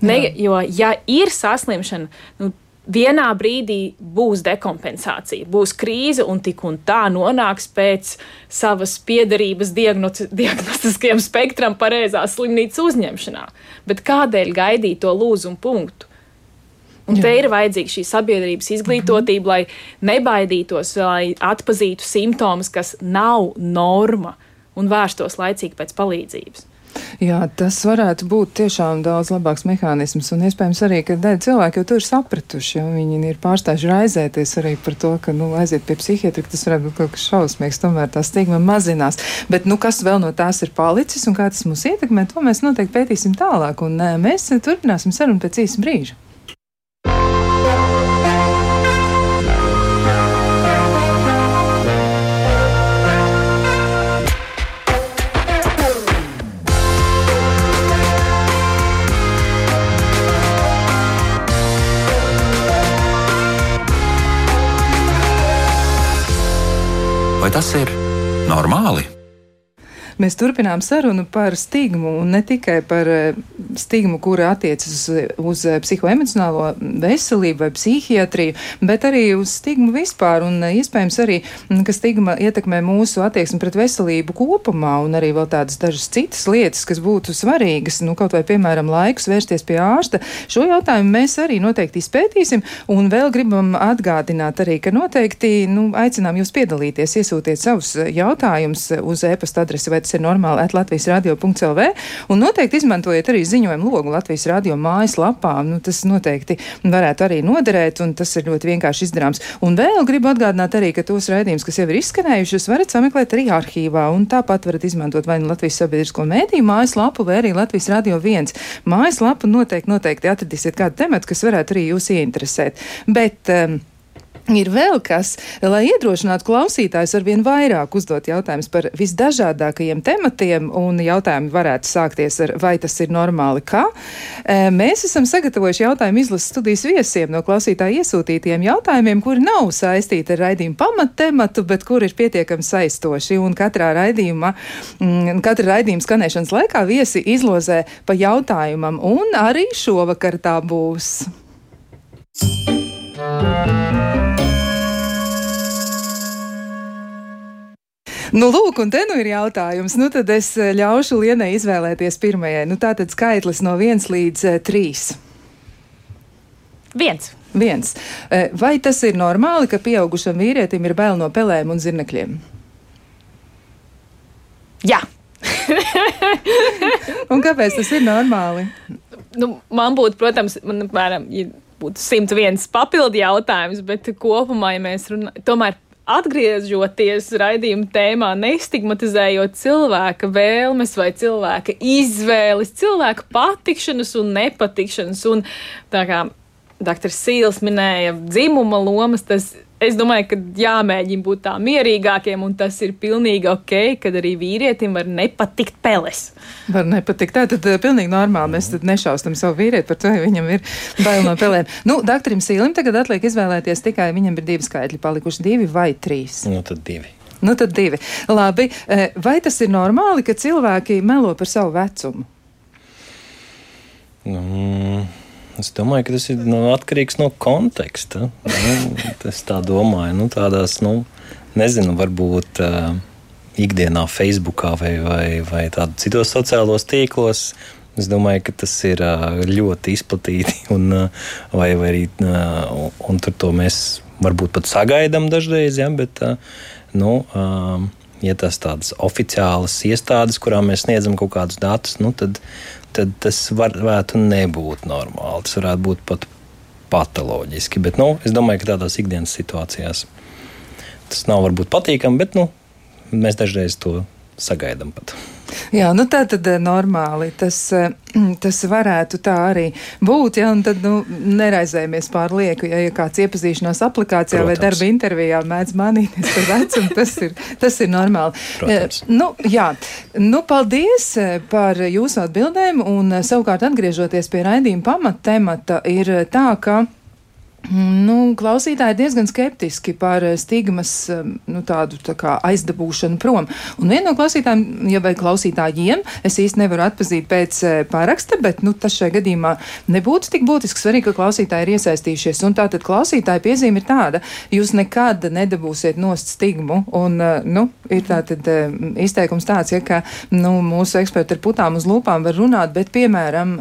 Ne, jo, ja ir saslimšana, nu, vienā brīdī būs dekompensācija, būs krīze, un tik un tā nonāks pēc savas piedarības diagnostiskajam spektram pareizā slimnīcas uzņemšanā. Bet kādēļ gaidīt to lūzumu punktu? Un Jā. te ir vajadzīga šī sabiedrības izglītotība, lai nebaidītos, lai atpazītu simptomus, kas nav norma un vērstos laicīgi pēc palīdzības. Jā, tas varētu būt tiešām daudz labāks mehānisms, un iespējams arī, ka daļa cilvēki jau to ir sapratuši, jo viņi ir pārstājuši raizēties arī par to, ka, nu, aiziet pie psihiatra, tas varētu būt kaut kas šausmīgs, tomēr tā stigma mazinās. Bet, nu, kas vēl no tās ir palicis un kā tas mūs ietekmē, to mēs noteikti pētīsim tālāk, un mēs turpināsim sarunu pēc īsa brīža. Tas ir normāli? Mēs turpinām sarunu par stigmu un ne tikai par eh, stigmu, kura attiecas uz, uz psihoemocionālo veselību vai psihiatriju, bet arī uz stigmu vispār un eh, iespējams arī, mm, ka stigma ietekmē mūsu attieksmi pret veselību kopumā un arī vēl tādas dažas citas lietas, kas būtu svarīgas, nu kaut vai piemēram laiks vērsties pie ārsta. Šo jautājumu mēs arī noteikti izpētīsim un vēl gribam atgādināt arī, ka noteikti nu, aicinām jūs piedalīties, iesūtiet savus jautājumus uz e-pasta adresi vai tas ir normāli at Latvijas radio.lv. Un noteikti izmantojiet arī ziņojumu logu Latvijas radio mājaslapā. Nu, tas noteikti varētu arī noderēt, un tas ir ļoti vienkārši izdarāms. Un vēl gribu atgādināt arī, ka tos raidījumus, kas jau ir izskanējuši, jūs varat sameklēt arī arhīvā, un tāpat varat izmantot vai nu Latvijas sabiedrisko mēdīju mājaslapu, vai arī Latvijas radio viens mājaslapu. Noteikti, noteikti atradīsiet kādu tematu, kas varētu arī jūs ieinteresēt. Bet, um, Ir vēl kas, lai iedrošinātu klausītājus ar vien vairāk uzdot jautājumus par visdažādākajiem tematiem, un jautājumi varētu sākties ar, vai tas ir normāli, kā. E, mēs esam sagatavojuši jautājumu izlases studijas viesiem no klausītāju iesūtītiem jautājumiem, kuri nav saistīti ar raidījumu pamattematu, bet kuri ir pietiekami saistoši. Un katrā raidījumā, mm, katra raidījuma skanēšanas laikā viesi izlozē pa jautājumam, un arī šovakar tā būs. Thank you. Nu, lūk, un te nu ir jautājums. Nu, tad es eh, ļaušu Lienai izvēlēties pirmajai. Nu, tā tad skaitlis no 1 līdz 3. Viens. Viens. Eh, vai tas ir normāli, ka pieaugušam vīrietim ir bail no pelēm un zirnekļiem? Jā. un kāpēc tas ir normāli? Nu, man būtu, protams, man, apmēram, ja būtu 101 papildu jautājums, bet kopumā, ja mēs runājam, tomēr atgriežoties raidījuma tēmā, nestigmatizējot cilvēka vēlmes vai cilvēka izvēles, cilvēka patikšanas un nepatikšanas. Un tā kā dr. Sīls minēja dzimuma lomas, tas es domāju, ka jāmēģina būt tā mierīgākiem, un tas ir pilnīgi ok, kad arī vīrietim var nepatikt peles. Var nepatikt. Tā tad uh, pilnīgi normāli. Mēs tad nešaustam savu vīrieti par to, ja viņam ir bail no pelēm. nu, doktoram Sīlim tagad atliek izvēlēties tikai viņam ir divi skaitļi, palikuši divi vai trīs. Nu, tad divi. Nu, tad divi. Labi. Eh, vai tas ir normāli, ka cilvēki melo par savu vecumu? Nu, Es domāju, ka tas ir nu, atkarīgs no konteksta. Nu, es tā domāju, nu, tādās, nu, nezinu, varbūt. Uh, ikdienā, Facebookā vai, vai, vai citos sociālos tīklos. Es domāju, ka tas ir ļoti izplatīti, un, vai, vai arī un, tur to mēs varbūt pat sagaidām dažreiz, ja, bet nu, ja tas tādas oficiālas iestādes, kurām mēs sniedzam kaut kādus datus, nu, tad, tad tas varētu nebūt normāli. Tas varētu būt pat patoloģiski. Bet nu, es domāju, ka tādās ikdienas situācijās tas nav varbūt patīkami, bet nu, mēs dažreiz to sagaidām pat. Jā, nu tā tad eh, normāli tas, eh, tas varētu tā arī būt, ja, un tad, nu, neraizējamies pārlieku, ja, ja kāds iepazīšanās aplikācijā Protams. vai darba intervijā mēdz manīties par vecumu, tas ir, tas ir normāli. Protams. Nu, jā, nu, paldies eh, par jūsu atbildēm, un savukārt atgriežoties pie raidījuma pamattemata, ir tā, ka Nu, klausītāji diezgan skeptiski par eh, stigmas eh, nu, tādu tā kā aizdabūšanu prom. Un viena no klausītājiem, ja vai klausītājiem, es īsti nevaru atpazīt pēc eh, pāraksta, bet nu, tas šajā gadījumā nebūtu tik būtisks. Svarīgi, ka klausītāji ir iesaistījušies. Un tātad klausītāja piezīme ir tāda, jūs nekad nedabūsiet nost stigmu. Un, nu, ir tātad izteikums tāds, ja, ka nu, mūsu eksperti ar putām uz lūpām var runāt, bet, piemēram,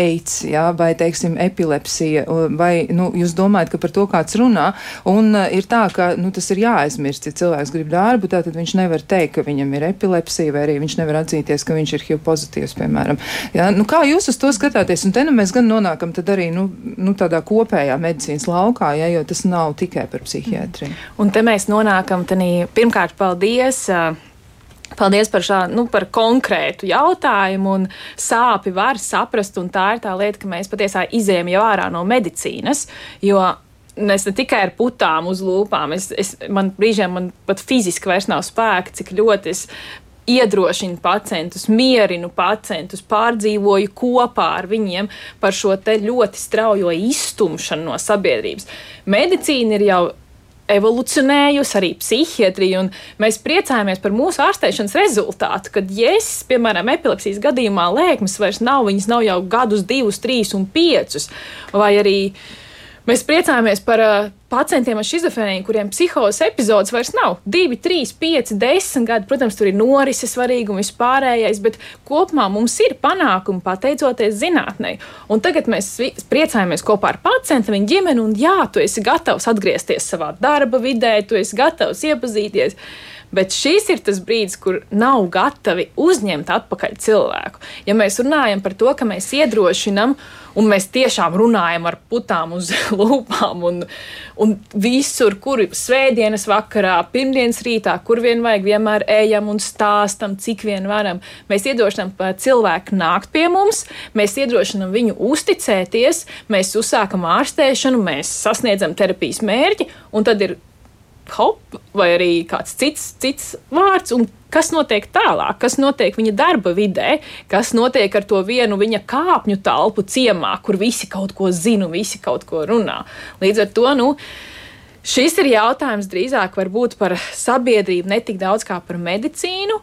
eids, jā, vai, teiksim, epilepsija, vai, nu, jūs jūs domājat, ka par to kāds runā. Un uh, ir tā, ka nu, tas ir jāaizmirst. Ja cilvēks grib darbu, tad viņš nevar teikt, ka viņam ir epilepsija, vai arī viņš nevar atzīties, ka viņš ir HIV pozitīvs, piemēram. Ja? Nu, kā jūs uz to skatāties? Un te nu mēs gan nonākam arī nu, nu, tādā kopējā medicīnas laukā, ja, jo tas nav tikai par psihiatriju. Un te mēs nonākam, tenī, pirmkārt, paldies! Uh, Paldies par šādu nu, par konkrētu jautājumu, un sāpi var saprast, tā ir tā lieta, ka mēs patiesībā izējām jau ārā no medicīnas, jo es ne tikai ar putām uz lūpām, es, es, man brīžiem man pat fiziski vairs nav spēka, cik ļoti es iedrošinu pacientus, mierinu pacientus, pārdzīvoju kopā ar viņiem par šo ļoti straujo iztumšanu no sabiedrības. Medicīna ir jau evolucionējusi arī psihiatrija, un mēs priecājamies par mūsu ārstēšanas rezultātu. Kad jēzus, piemēram, epilepsijas gadījumā lēkmes vairs nav, viņas nav jau gadus, divus, trīs un piecus, vai arī Mēs priecājamies par uh, pacientiem ar schizofrēniju, kuriem psihozes epizodes vairs nav. 2, 3, 5, 10 gadi, protams, tur ir norise svarīgi un vispārējais, bet kopumā mums ir panākumi pateicoties zinātnē. Un tagad mēs priecājamies kopā ar pacientu, viņa ģimeni, un jā, tu esi gatavs atgriezties savā darba vidē, tu esi gatavs iepazīties. Bet šis ir tas brīdis, kur nav gatavi uzņemt atpakaļ cilvēku. Ja mēs runājam par to, ka mēs iedrošinām, un mēs tiešām runājam ar putām uz lūpām, un, un visur, kur svētdienas vakarā, pirmdienas rītā, kur vien vajag, vienmēr ejam un stāstam, cik vien varam. Mēs iedrošinām cilvēku nākt pie mums, mēs iedrošinām viņu uzticēties, mēs uzsākam ārstēšanu, mēs sasniedzam terapijas mērķi, un tad ir hop, vai arī kāds cits, cits vārds, kas notiek tālāk, kas notiek viņa darba vidē, kas notiek ar to vienu viņa kāpņu telpu ciemā, kur visi kaut ko zina, visi kaut ko runā. Līdz ar to, nu, šis ir jautājums drīzāk par sabiedrību, ne tik daudz kā par medicīnu.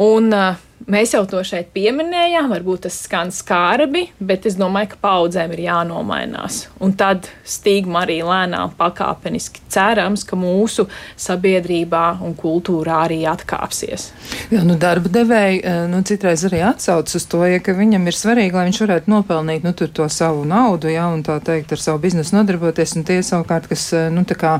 Un, uh, Mēs jau to šeit pieminējām, varbūt tas skan skarbi, bet es domāju, ka paudzēm ir jānomainās. Un tad stigma arī lēnām pakāpeniski cerams, ka mūsu sabiedrībā un kultūrā arī atkāpsies. Jā, nu darba devēji nu, citreiz arī atsauc uz to, ja viņam ir svarīgi, lai viņš varētu nopelnīt nu, to savu naudu, ja, un tā teikt ar savu biznesu nodarboties, un tie savukārt, kas, nu, tā kā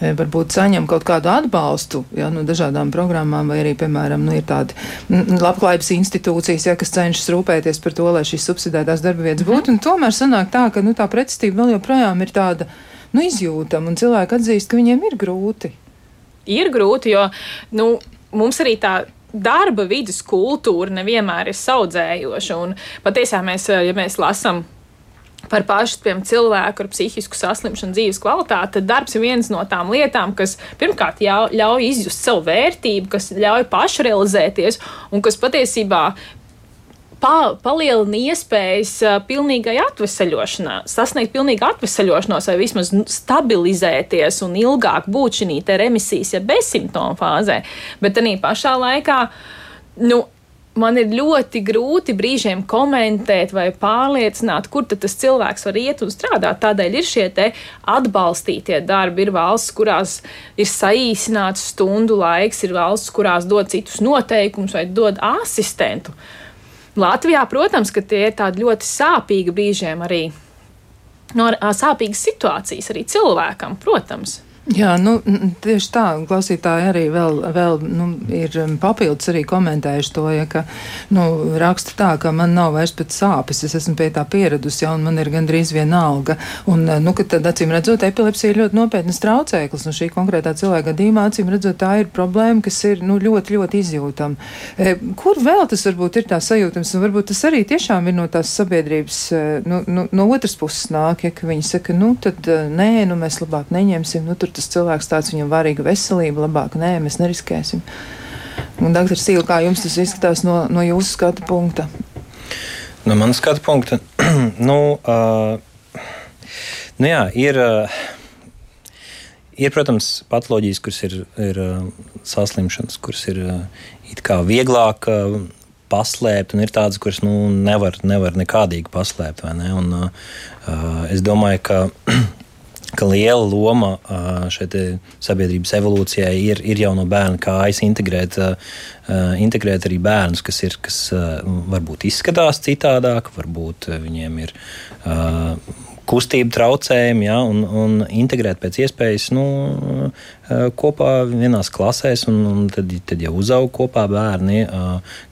varbūt saņem kaut kādu atbalstu ja, no dažādām programmām, vai arī, piemēram, nu, ir tādi labklājības institūcijas, ja, kas cenšas rūpēties par to, lai šīs subsidētās darba vietas būtu. -hmm. Tomēr sanāk tā, ka nu, tā pretestība vēl joprojām ir tāda nu, izjūtama, un cilvēki atzīst, ka viņiem ir grūti. Ir grūti, jo nu, mums arī tā darba vidas kultūra nevienmēr ir saudzējoša. Un patiesībā mēs, ja mēs lasām par pašu piemēram, cilvēku ar psihisku saslimšanu, dzīves kvalitāti, tad darbs ir viens no tām lietām, kas pirmkārt jau, ļauj izjust savu vērtību, kas ļauj pašrealizēties un kas patiesībā pa, palielina iespējas pilnīgai atvesaļošanai, sasniegt pilnīgu atvesaļošanos, vai vismaz stabilizēties un ilgāk būt šī remisijas, ja bezsimptomu fāzē. Bet arī pašā laikā, nu, man ir ļoti grūti brīžiem komentēt vai pārliecināt, kur tas cilvēks var iet un strādāt. Tādēļ ir šie atbalstītie darbi. Ir valsts, kurās ir saīsināts stundu laiks, ir valsts, kurās dod citus noteikumus vai dod asistentu. Latvijā, protams, ka tie ir tādi ļoti sāpīgi brīžiem arī. No sāpīgas situācijas arī cilvēkam, protams. Jā, nu, tieši tā. Klausītāji arī vēl, vēl nu, ir um, papildus arī komentējuši to, ja, ka nu, raksta tā, ka man nav vairs pēc sāpes, es esmu pie tā pieradusi, ja, un man ir gandrīz viena alga. Un, uh, nu, tad, acīm redzot, epilepsija ir ļoti nopietnas traucēklis, un šī konkrētā cilvēka gadījumā, acīm redzot, tā ir problēma, kas ir nu, ļoti, ļoti izjūtama. E, kur vēl tas varbūt ir tā sajūtams, un varbūt tas arī tiešām ir no tās sabiedrības, e, nu, nu, no otras puses nāk, ja viņi saka, nu, tad e, nē, nu, mēs labāk neņemsim, nu, tur tur tas cilvēks tāds, viņam varīga veselība, labāk nē, mēs neriskēsim. Un, doktor Sīla, kā jums tas izskatās no, no jūsu skatu punkta? No manas skatu punkta, nu, uh, nu jā, ir. Uh, Ir, protams, patoloģijas, kuras ir, ir saslimšanas, kuras ir vieglāk paslēpt, un ir tādas, kuras nu, nevar, nevar nekādīgi paslēpt. Ne? Un, uh, es domāju, ka ka liela loma šeit sabiedrības evolūcijai ir, ir jau no bērna kājas integrēt, integrēt arī bērnus, kas, ir, kas varbūt izskatās citādāk, varbūt viņiem ir kustību traucējumi, ja, un, un integrēt pēc iespējas nu, kopā vienās klasēs, un, un tad, tad jau uzaug kopā bērni,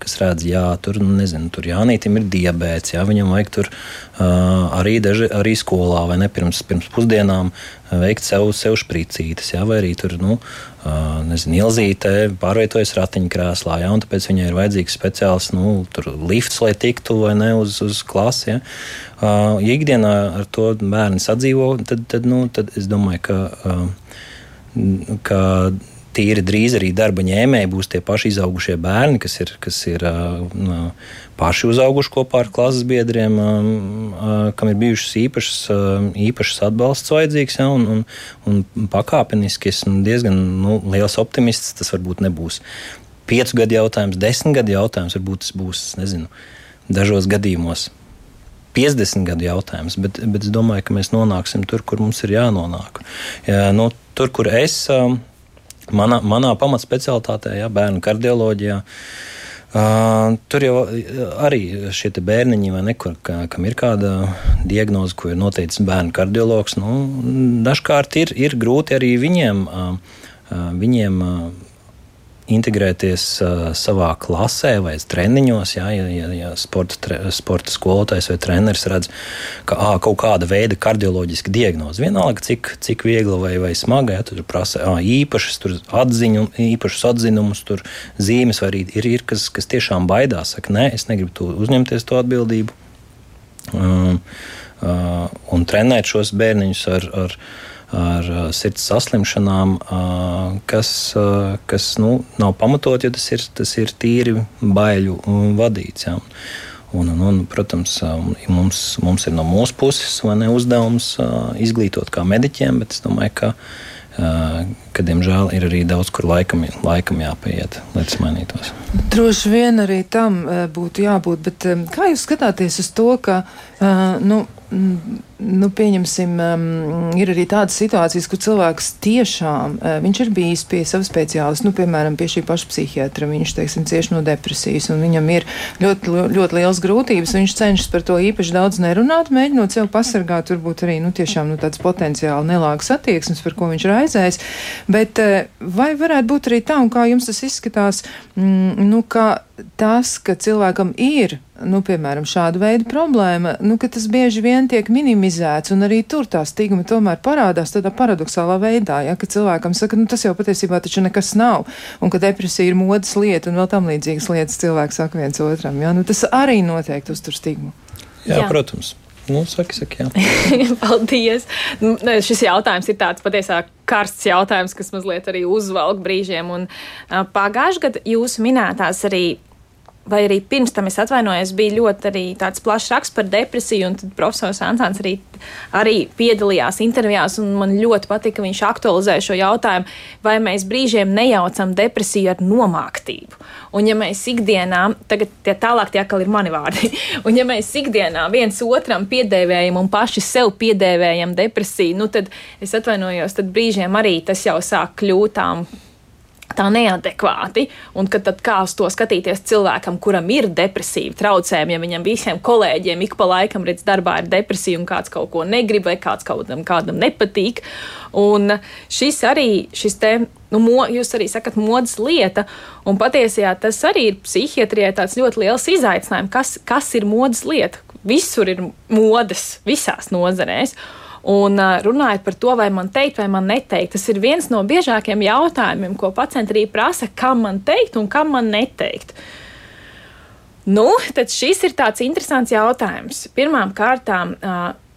kas redz, jā, tur, nu, nezinu, tur Jānītim ir diabēts, jā, viņam vajag tur arī, daži, arī skolā vai ne pirms, pirms pusdienām veikt sev, sev špricītes, jā, vai arī tur, nu, nezinu, ilzīte pārvietojas ratiņkrēslā, ja, un tāpēc viņai ir vajadzīgs speciāls nu, lifts, lai tiktu vai ne uz, uz klasi. Ja. Ja ikdienā ar to bērni sadzīvo, tad, tad, nu, tad es domāju, ka, ka tīri drīz arī darba ņēmēji būs tie paši izaugušie bērni, kas ir, kas ir paši uzauguši kopā ar klases biedriem, kam ir bijušas īpašas, īpašas atbalsts vajadzīgs. Ja, un, un, un pakāpeniski esmu diezgan nu, liels optimists. Tas varbūt nebūs piecu gadu jautājums, desmit gadu jautājums, varbūt tas būs nezinu, dažos gadījumos. 50 gadu jautājums, bet, bet es domāju, ka mēs nonāksim tur, kur mums ir jānonāk. Ja, nu, tur, kur es manā, manā pamatspecialitātē, ja, bērnu kardioloģijā. Uh, tur jau arī šie bērniņi, ne, kur, ka, kam ir kāda diagnoze, ko ir noteicis bērnu kardiologs, nu, dažkārt ir, ir grūti arī viņiem, uh, viņiem uh, integrēties uh, savā klasē vai treniņos. Jā, ja, ja, ja sporta, tre, sporta skolotājs vai treneris redz, ka ā, kaut kāda veida kardioloģiska diagnoze, vienalga cik, cik viegla vai, vai smaga, ja, tur prasa ā, īpašas tur atziņu, īpašus atzinumus, tur zīmes, vai arī ir, ir kas, kas tiešām baidās, saka, nē, es negribu to uzņemties to atbildību. Uh, uh, un trenēt šos bērniņus ar, ar ar sirds saslimšanām, kas, kas nu, nav pamatot, jo tas ir, tas ir tīri baiļu vadīts. Ja. Un, un, un, protams, mums, mums ir no mūsu puses ne, uzdevums izglītot kā mediķiem, bet es domāju, ka, ka diemžēl ir arī daudz, kur laikam, laikam jāpieiet, lai tas mainītos. Droši vien arī tam būtu jābūt, bet kā jūs skatāties uz to, ka nu, nu, pieņemsim, ir arī tādas situācijas, kur cilvēks tiešām, viņš ir bijis pie sava speciālista, nu, piemēram, pie šī paša psihiatra, viņš, teiksim, cieši no depresijas, un viņam ir ļoti, ļoti liels grūtības, viņš cenšas par to īpaši daudz nerunāt, mēģinot sev pasargāt, varbūt arī, nu, tiešām, nu, tāds potenciāli nelāks attieksmes, par ko viņš raizēs, bet uh, vai varētu būt arī tā, un kā jums tas izskatās, mm, nu, ka tas, ka cilvēkam ir nu, piemēram, šāda veida problēma, nu, ka tas bieži vien tiek minimizēts, un arī tur tā stigma tomēr parādās tādā paradoxālā veidā, ja, ka cilvēkam saka, nu, tas jau patiesībā taču nekas nav, un ka depresija ir modas lieta, un vēl tam līdzīgas lietas cilvēks saka viens otram, ja, nu, tas arī noteikti uztur stigmu. Jā, jā. protams. Nu, saki, saki, Paldies. Nu, šis jautājums ir tāds patiesībā karsts jautājums, kas mazliet arī uzvelk brīžiem. Un, pagājušajā gadā jūs minētās arī vai arī pirms tam es atvainojos, bija ļoti arī tāds plašs raksts par depresiju, un tad profesors Ansāns arī, arī piedalījās intervijās, un man ļoti patika, ka viņš aktualizēja šo jautājumu, vai mēs brīžiem nejaucam depresiju ar nomāktību. Un ja mēs ikdienā, tagad tie tālāk tie atkal ir mani vārdi, un ja mēs ikdienā viens otram piedēvējam un paši sev piedēvējam depresiju, nu tad es atvainojos, tad brīžiem arī tas jau sāk kļūt tām tā neadekvāti. Un kad tad kā uz to skatīties cilvēkam, kuram ir depresīva traucējumi, ja viņam visiem kolēģiem ik pa laikam redz darbā ir depresija un kāds kaut ko negrib vai kāds kādam, kādam nepatīk. Un šis arī, šis te, nu, mo, jūs arī sakat, modes lieta, un patiesībā tas arī ir psihiatrijai tāds ļoti liels izaicinājums, kas, kas ir modes lieta. Visur ir modes, visās nozarēs. Un runājot par to, vai man teikt, vai man neteikt, tas ir viens no biežākajiem jautājumiem, ko pacienti arī prasa, kam man teikt un kam man neteikt. Nu, tad šis ir tāds interesants jautājums. Pirmām kārtām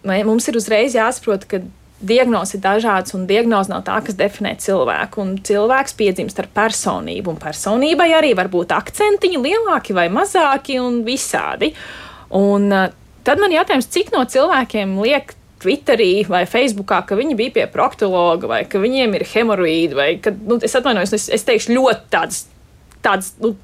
mums ir uzreiz jāsaprot, ka diagnozes ir dažādas, un diagnoze nav tā, kas definē cilvēku. Un cilvēks piedzimst ar personību, un personībai arī var būt akcentiņi lielāki vai mazāki, un visādi. Un, tad man jautājums, cik no cilvēkiem liek Twitterī vai Facebookā, ka viņi bija pie proktologa vai ka viņiem ir hemoroīdi vai ka, nu, es atvainojos, es, es teikšu ļoti tādas, tādas nu,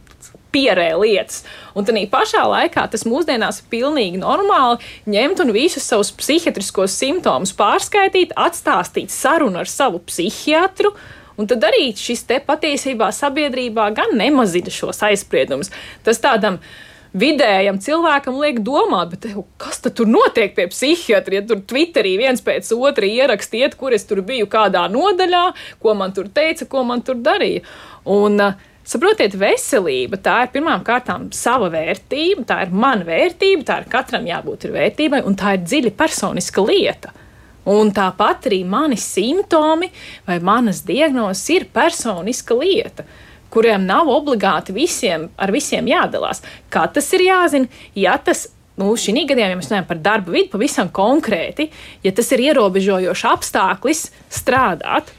pierē lietas. Un tā pašā laikā tas mūsdienās ir pilnīgi normāli ņemt un visus savus psihiatriskos simptomus pārskaitīt, atstāstīt sarunu ar savu psihiatru. Un tad arī šis te patiesībā sabiedrībā gan nemazina šos aizspriedumus. Tas tādam uh, vidējam cilvēkam liek domāt, bet kas tad tur notiek pie psihiatra? Ja tur Twitterī viens pēc otra ierakstiet, kur es tur biju kādā nodaļā, ko man tur teica, ko man tur darīja. Un, uh, Saprotiet, veselība tā ir pirmām kārtām sava vērtība, tā ir mana vērtība, tā ir katram jābūt ir vērtībai, un tā ir dziļi personiska lieta. Un tāpat arī mani simptomi vai manas diagnozes ir personiska lieta kuriem nav obligāti visiem, ar visiem jādalās. Kā tas ir jāzina? Ja tas nu, šī gadījumā, ja mēs runājam par darba vidi, pavisam konkrēti, ja tas ir ierobežojošs apstākļis strādāt.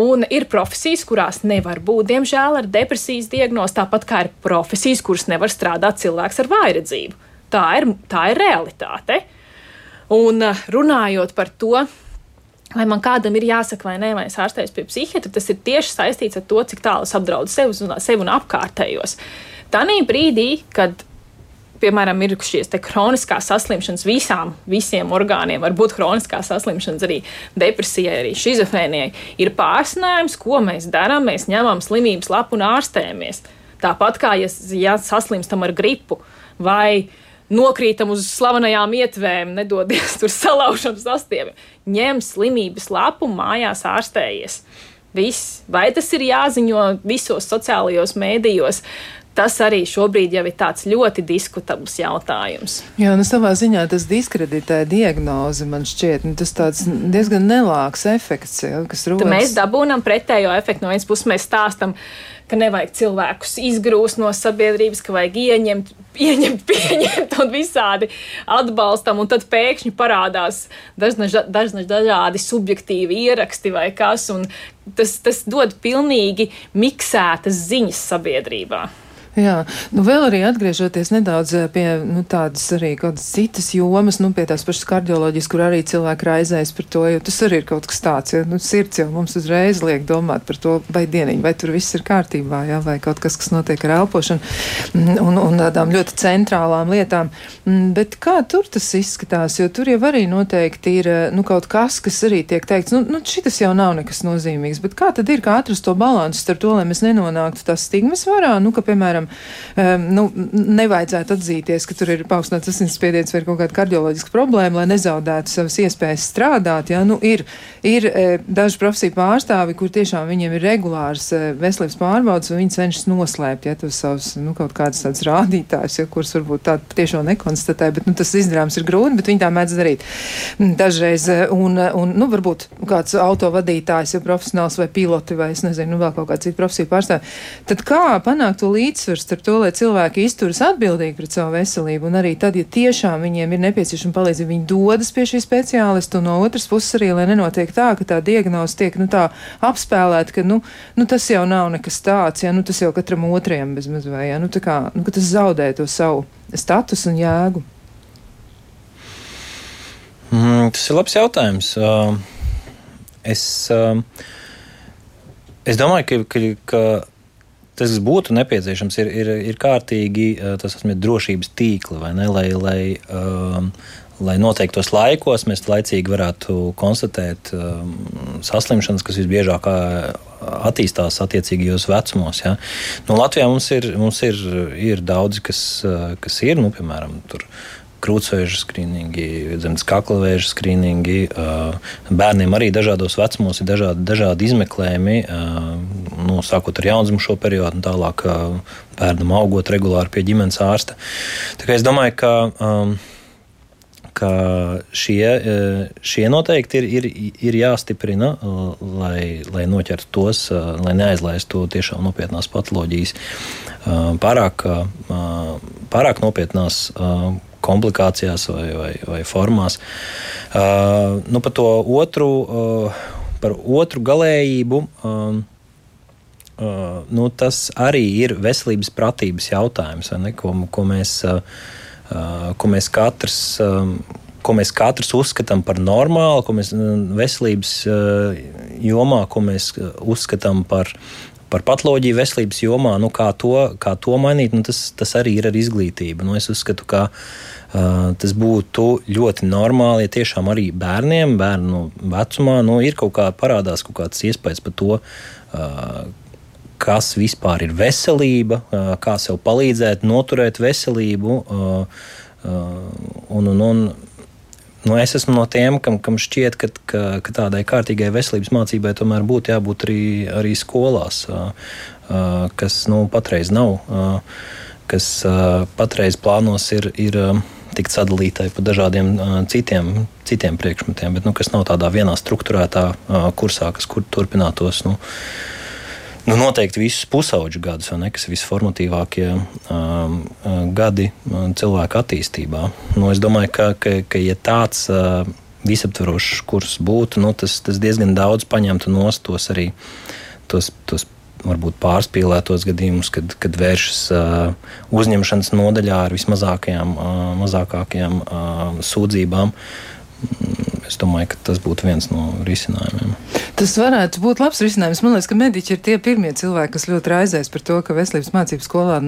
Un ir profesijas, kurās nevar būt, diemžēl, ar depresijas diagnozi, tāpat kā ir profesijas, kuras nevar strādāt cilvēks ar vājredzību. Tā ir, tā ir realitāte. Un runājot par to, Vai man kādam ir jāsaka, vai nē, vai es ārstējos pie psihiatra, tas ir tieši saistīts ar to, cik tālu es apdraudu sevi un, sevi un apkārtējos. Tanī brīdī, kad piemēram, ir šīs kroniskās saslimšanas visām, visiem orgāniem, var būt kroniskās saslimšanas arī depresijai, arī šizofrēnijai, ir pārsnājums, ko mēs darām. Mēs ņemam slimības lapu un ārstējamies. Tāpat kā ja, ja saslimstam ar gripu vai nokrītam uz slavenajām ietvēm, nedodies tur salaužam sastāviem. Ņem slimības lapu, mājās ārstējies. Viss. Vai tas ir jāziņo visos sociālajos mēdījos? Tas arī šobrīd jau ir tāds ļoti diskutabls jautājums. Jā, nu savā ziņā tas diskreditē diagnozi, man šķiet, nu, tas tāds diezgan nelāks efekts, ja, kas rodas. Tad mēs dabūnam pretējo efektu. No vienas puses mēs stāstam, ka nevajag cilvēkus izgrūst no sabiedrības, ka vajag ieņemt, ieņemt pieņemt un visādi atbalstam, un tad pēkšņi parādās dažna dažādi subjektīvi ieraksti vai kas, un tas, tas dod pilnīgi miksētas ziņas sabiedrībā. Jā, nu vēl arī atgriežoties nedaudz eh, pie nu, tādas arī kādas citas jomas, nu pie tās pašas kardioloģijas, kur arī cilvēki raizējas par to, jo tas arī ir kaut kas tāds, ja nu, sirds jau mums uzreiz liek domāt par to, vai dieniņ, vai tur viss ir kārtībā, jā, vai kaut kas, kas notiek ar elpošanu mm, un, un tādām ļoti centrālām lietām. Mm, bet kā tur tas izskatās, jo tur jau arī noteikti ir eh, nu, kaut kas, kas arī tiek teikts, nu, nu šitas jau nav nekas nozīmīgs, bet kā tad ir, kā atrast to balansu starp to, lai mēs nenonāktu tās stigmas varā, nu, ka, piemēram, nu, nevajadzētu atzīties, ka tur ir paaugstināts asinsspiediens vai kaut kāda kardioloģiska problēma, lai nezaudētu savas iespējas strādāt. Ja? Nu, ir, ir e, daži profesiju pārstāvi, kur tiešām viņiem ir regulārs e, veselības pārbaudas, un viņi cenšas noslēpt ja, tos savus nu, kaut kādus tādus rādītājus, ja, kurus varbūt tā tiešām nekonstatē, bet nu, tas izdarāms ir grūti, bet viņi tā mēdz darīt. Mm, dažreiz, e, un, un nu, varbūt kāds autovadītājs, ja profesionāls vai piloti vai es nezinu, nu, vēl kaut kāda cita profesija pārstāvja. Tad kā panākt to līdzsvaru? Līdzsvars starp to, lai cilvēki izturas atbildīgi pret savu veselību, un arī tad, ja tiešām viņiem ir nepieciešama palīdzība, viņi dodas pie šī speciālista, un no otras puses arī, lai nenotiek tā, ka tā diagnoze tiek, nu, tā apspēlēta, ka, nu, nu, tas jau nav nekas tāds, ja, nu, tas jau katram otrajam bezmaz vai, ja, nu, kā, nu, tas zaudē to savu statusu un jēgu. Mm, tas ir labs jautājums. Uh, es, uh, es domāju, ka, ka, ka tas būtu nepieciešams, ir, ir, ir kārtīgi uh, tas ir drošības tīkli, ne, lai, lai, um, lai noteiktos laikos mēs laicīgi varētu konstatēt um, saslimšanas, kas visbiežāk attīstās attiecīgajos vecumos. Ja. Nu, Latvijā mums ir, mums ir, ir daudzi, kas, kas ir, nu, piemēram, tur krūtsvēža skrīningi, zemes kakla vēža skrīningi. Bērniem arī dažādos vecumos ir dažādi, dažādi izmeklējumi, nu, sākot ar jaundzimušo periodu un tālāk bērnam augot regulāri pie ģimenes ārsta. Tā kā es domāju, ka ka šie, šie noteikti ir, ir, ir jāstiprina, lai, lai noķertu tos, lai neaizlaistu tiešām nopietnās patoloģijas, pārāk, pārāk nopietnās komplikācijās vai, vai, vai formās. Uh, nu, par to otru, uh, par otru galējību. Um, Uh, nu, tas arī ir veselības pratības jautājums, ne, ko, ko, mēs, uh, ko mēs katrs. Um, ko mēs katrs uzskatām par normālu, ko mēs veselības uh, jomā, ko mēs uzskatām par, par patoloģiju veselības jomā, nu, kā, to, kā to mainīt, nu, tas, tas arī ir ar izglītību. Nu, es uzskatu, ka Uh, tas būtu ļoti normāli, ja tiešām arī bērniem, bērnu vecumā, nu, ir kaut kā parādās kaut kāds iespējas par to, uh, kas vispār ir veselība, uh, kā sev palīdzēt, noturēt veselību. Un, un, un, nu, es esmu no tiem, kam, kam šķiet, ka, ka, ka tādai kārtīgai veselības mācībai tomēr būtu jābūt arī, arī skolās, kas nu, patreiz nav, kas patreiz plānos ir. ir tikt sadalītai pa dažādiem uh, citiem, citiem priekšmetiem, bet nu, kas nav tādā vienā struktūrētā uh, kursā, kas kur turpinātos. Nu, Nu, noteikti visus pusauģu gadus, ne, kas ir visformatīvākie um, gadi cilvēka attīstībā. Nu, es domāju, ka, ka, ka ja tāds uh, visaptvarošs kurs būtu, nu, tas, tas diezgan daudz paņemtu nost tos arī tos, tos varbūt pārspīlētos gadījumus, kad, kad vēršas uh, uzņemšanas nodaļā ar vismazākajām uh, uh, sūdzībām. Mm, es domāju, ka tas būtu viens no risinājumiem. Tas varētu būt labs risinājums. Man liekas, ka mediķi ir tie pirmie cilvēki, kas ļoti raizēs par to, ka veselības mācības skolā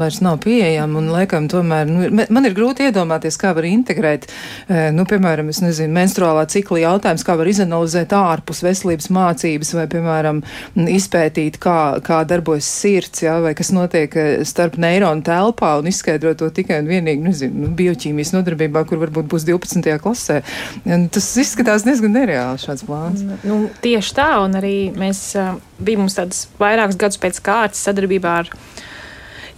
vairs nav pieejama. Laikam, tomēr, nu, man ir grūti iedomāties, kā var integrēt, e, nu, piemēram, nezinu, menstruālā cikla jautājums, kā var izanalizēt ārpus veselības mācības, vai, piemēram, izpētīt, kā, kā darbojas sirds, jā, vai kas notiek e, starp neironu telpā un izskaidrot to tikai un vienīgi, nezinu, nu, bioķīmijas nodarbībā, kur varbūt būs 12. klasē. Tas izskatās diezgan nereāli šāds plāns. Nu, tie Tieši tā, un arī mēs bijām tādas vairākas gadus pēc kārtas sadarbībā ar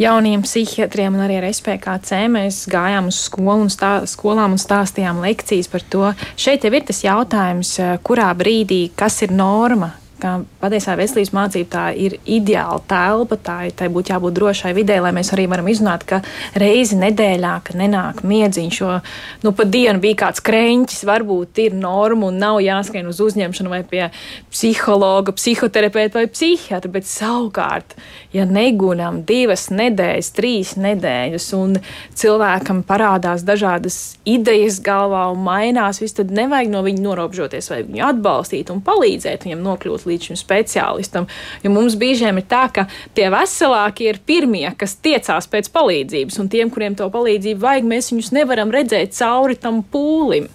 jauniem psihiatriem un arī ar SPKC. Mēs gājām uz skolu un stā, skolām un stāstījām lekcijas par to. Šeit jau ir tas jautājums, kurā brīdī kas ir norma, ka patiesā veselības mācība tā ir ideāla telpa, tā, tai būtu jābūt drošai vidē, lai mēs arī varam izrunāt, ka reizi nedēļā, ka nenāk miedziņš, jo nu, pa dienu bija kāds krēņķis, varbūt ir norma un nav jāskrien uz uzņemšanu vai pie psihologa, psihoterapeita vai psihiatra, bet savukārt, ja negunam divas nedēļas, trīs nedēļas un cilvēkam parādās dažādas idejas galvā un mainās, viss tad nevajag no viņa norobžoties vai viņu atbalstīt un palīdzēt viņam nokļūt līdz šim speciālistam. Jo mums biežiem ir tā, ka tie veselākie ir pirmie, kas tiecās pēc palīdzības, un tiem, kuriem to palīdzību vajag, mēs viņus nevaram redzēt cauri tam pūlim.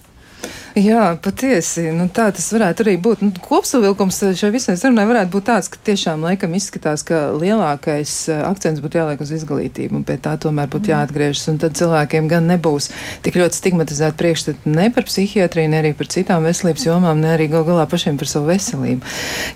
Jā, patiesi. Nu, tā tas varētu arī būt. Nu, kopsavilkums šai visai sarunai varētu būt tāds, ka tiešām laikam izskatās, ka lielākais uh, akcents būtu jāliek uz izglītību, un pie tā tomēr būtu mm. jāatgriežas. Un tad cilvēkiem gan nebūs tik ļoti stigmatizēti priekšstati ne par psihiatriju, ne arī par citām veselības jomām, ne arī gal galā pašiem par savu veselību.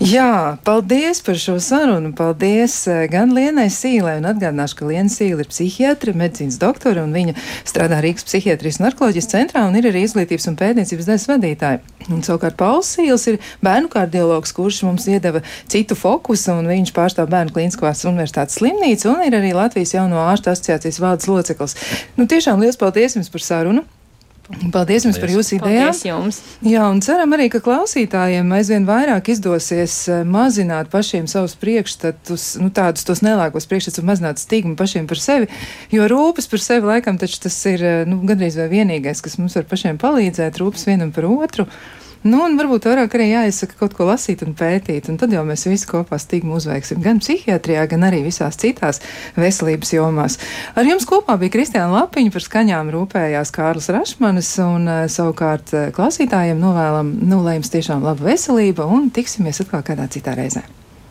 Jā, paldies par šo sarunu. Paldies uh, gan Lienai Sīlai, un atgādināšu, ka Liena Sīla ir psihiatra, medicīnas doktore, un viņa strādā Rīgas psihiatrijas narkoloģijas centrā, un ir arī izglītības un pētniecības nodaļas vadītāja. Un savukārt Pauls Sīls ir bērnu kardiologs, kurš mums iedeva citu fokusu, un viņš pārstāv Bērnu Klīniskās universitātes slimnīcu un ir arī Latvijas jauno ārstu asociācijas valdes loceklis. Nu, tiešām liels paldies jums par sarunu! Paldies jums Paldies. par jūsu idejām. Paldies jums. Jā, un ceram arī, ka klausītājiem aizvien vairāk izdosies eh, mazināt pašiem savus priekšstatus, nu tādus tos nelāgos priekšstatus un mazināt stigmu pašiem par sevi, jo rūpes par sevi laikam taču tas ir, eh, nu, gandrīz vai vienīgais, kas mums var pašiem palīdzēt, rūpes vienam par otru. Nu, un varbūt vairāk arī jāizsaka kaut ko lasīt un pētīt, un tad jau mēs visi kopā stigmu uzveiksim gan psihiatrijā, gan arī visās citās veselības jomās. Ar jums kopā bija Kristiāna Lapiņa, par skaņām rūpējās Kārlis Rašmanis, un uh, savukārt uh, klausītājiem novēlam, nu, lai jums tiešām laba veselība, un tiksimies atkal kādā citā reizē.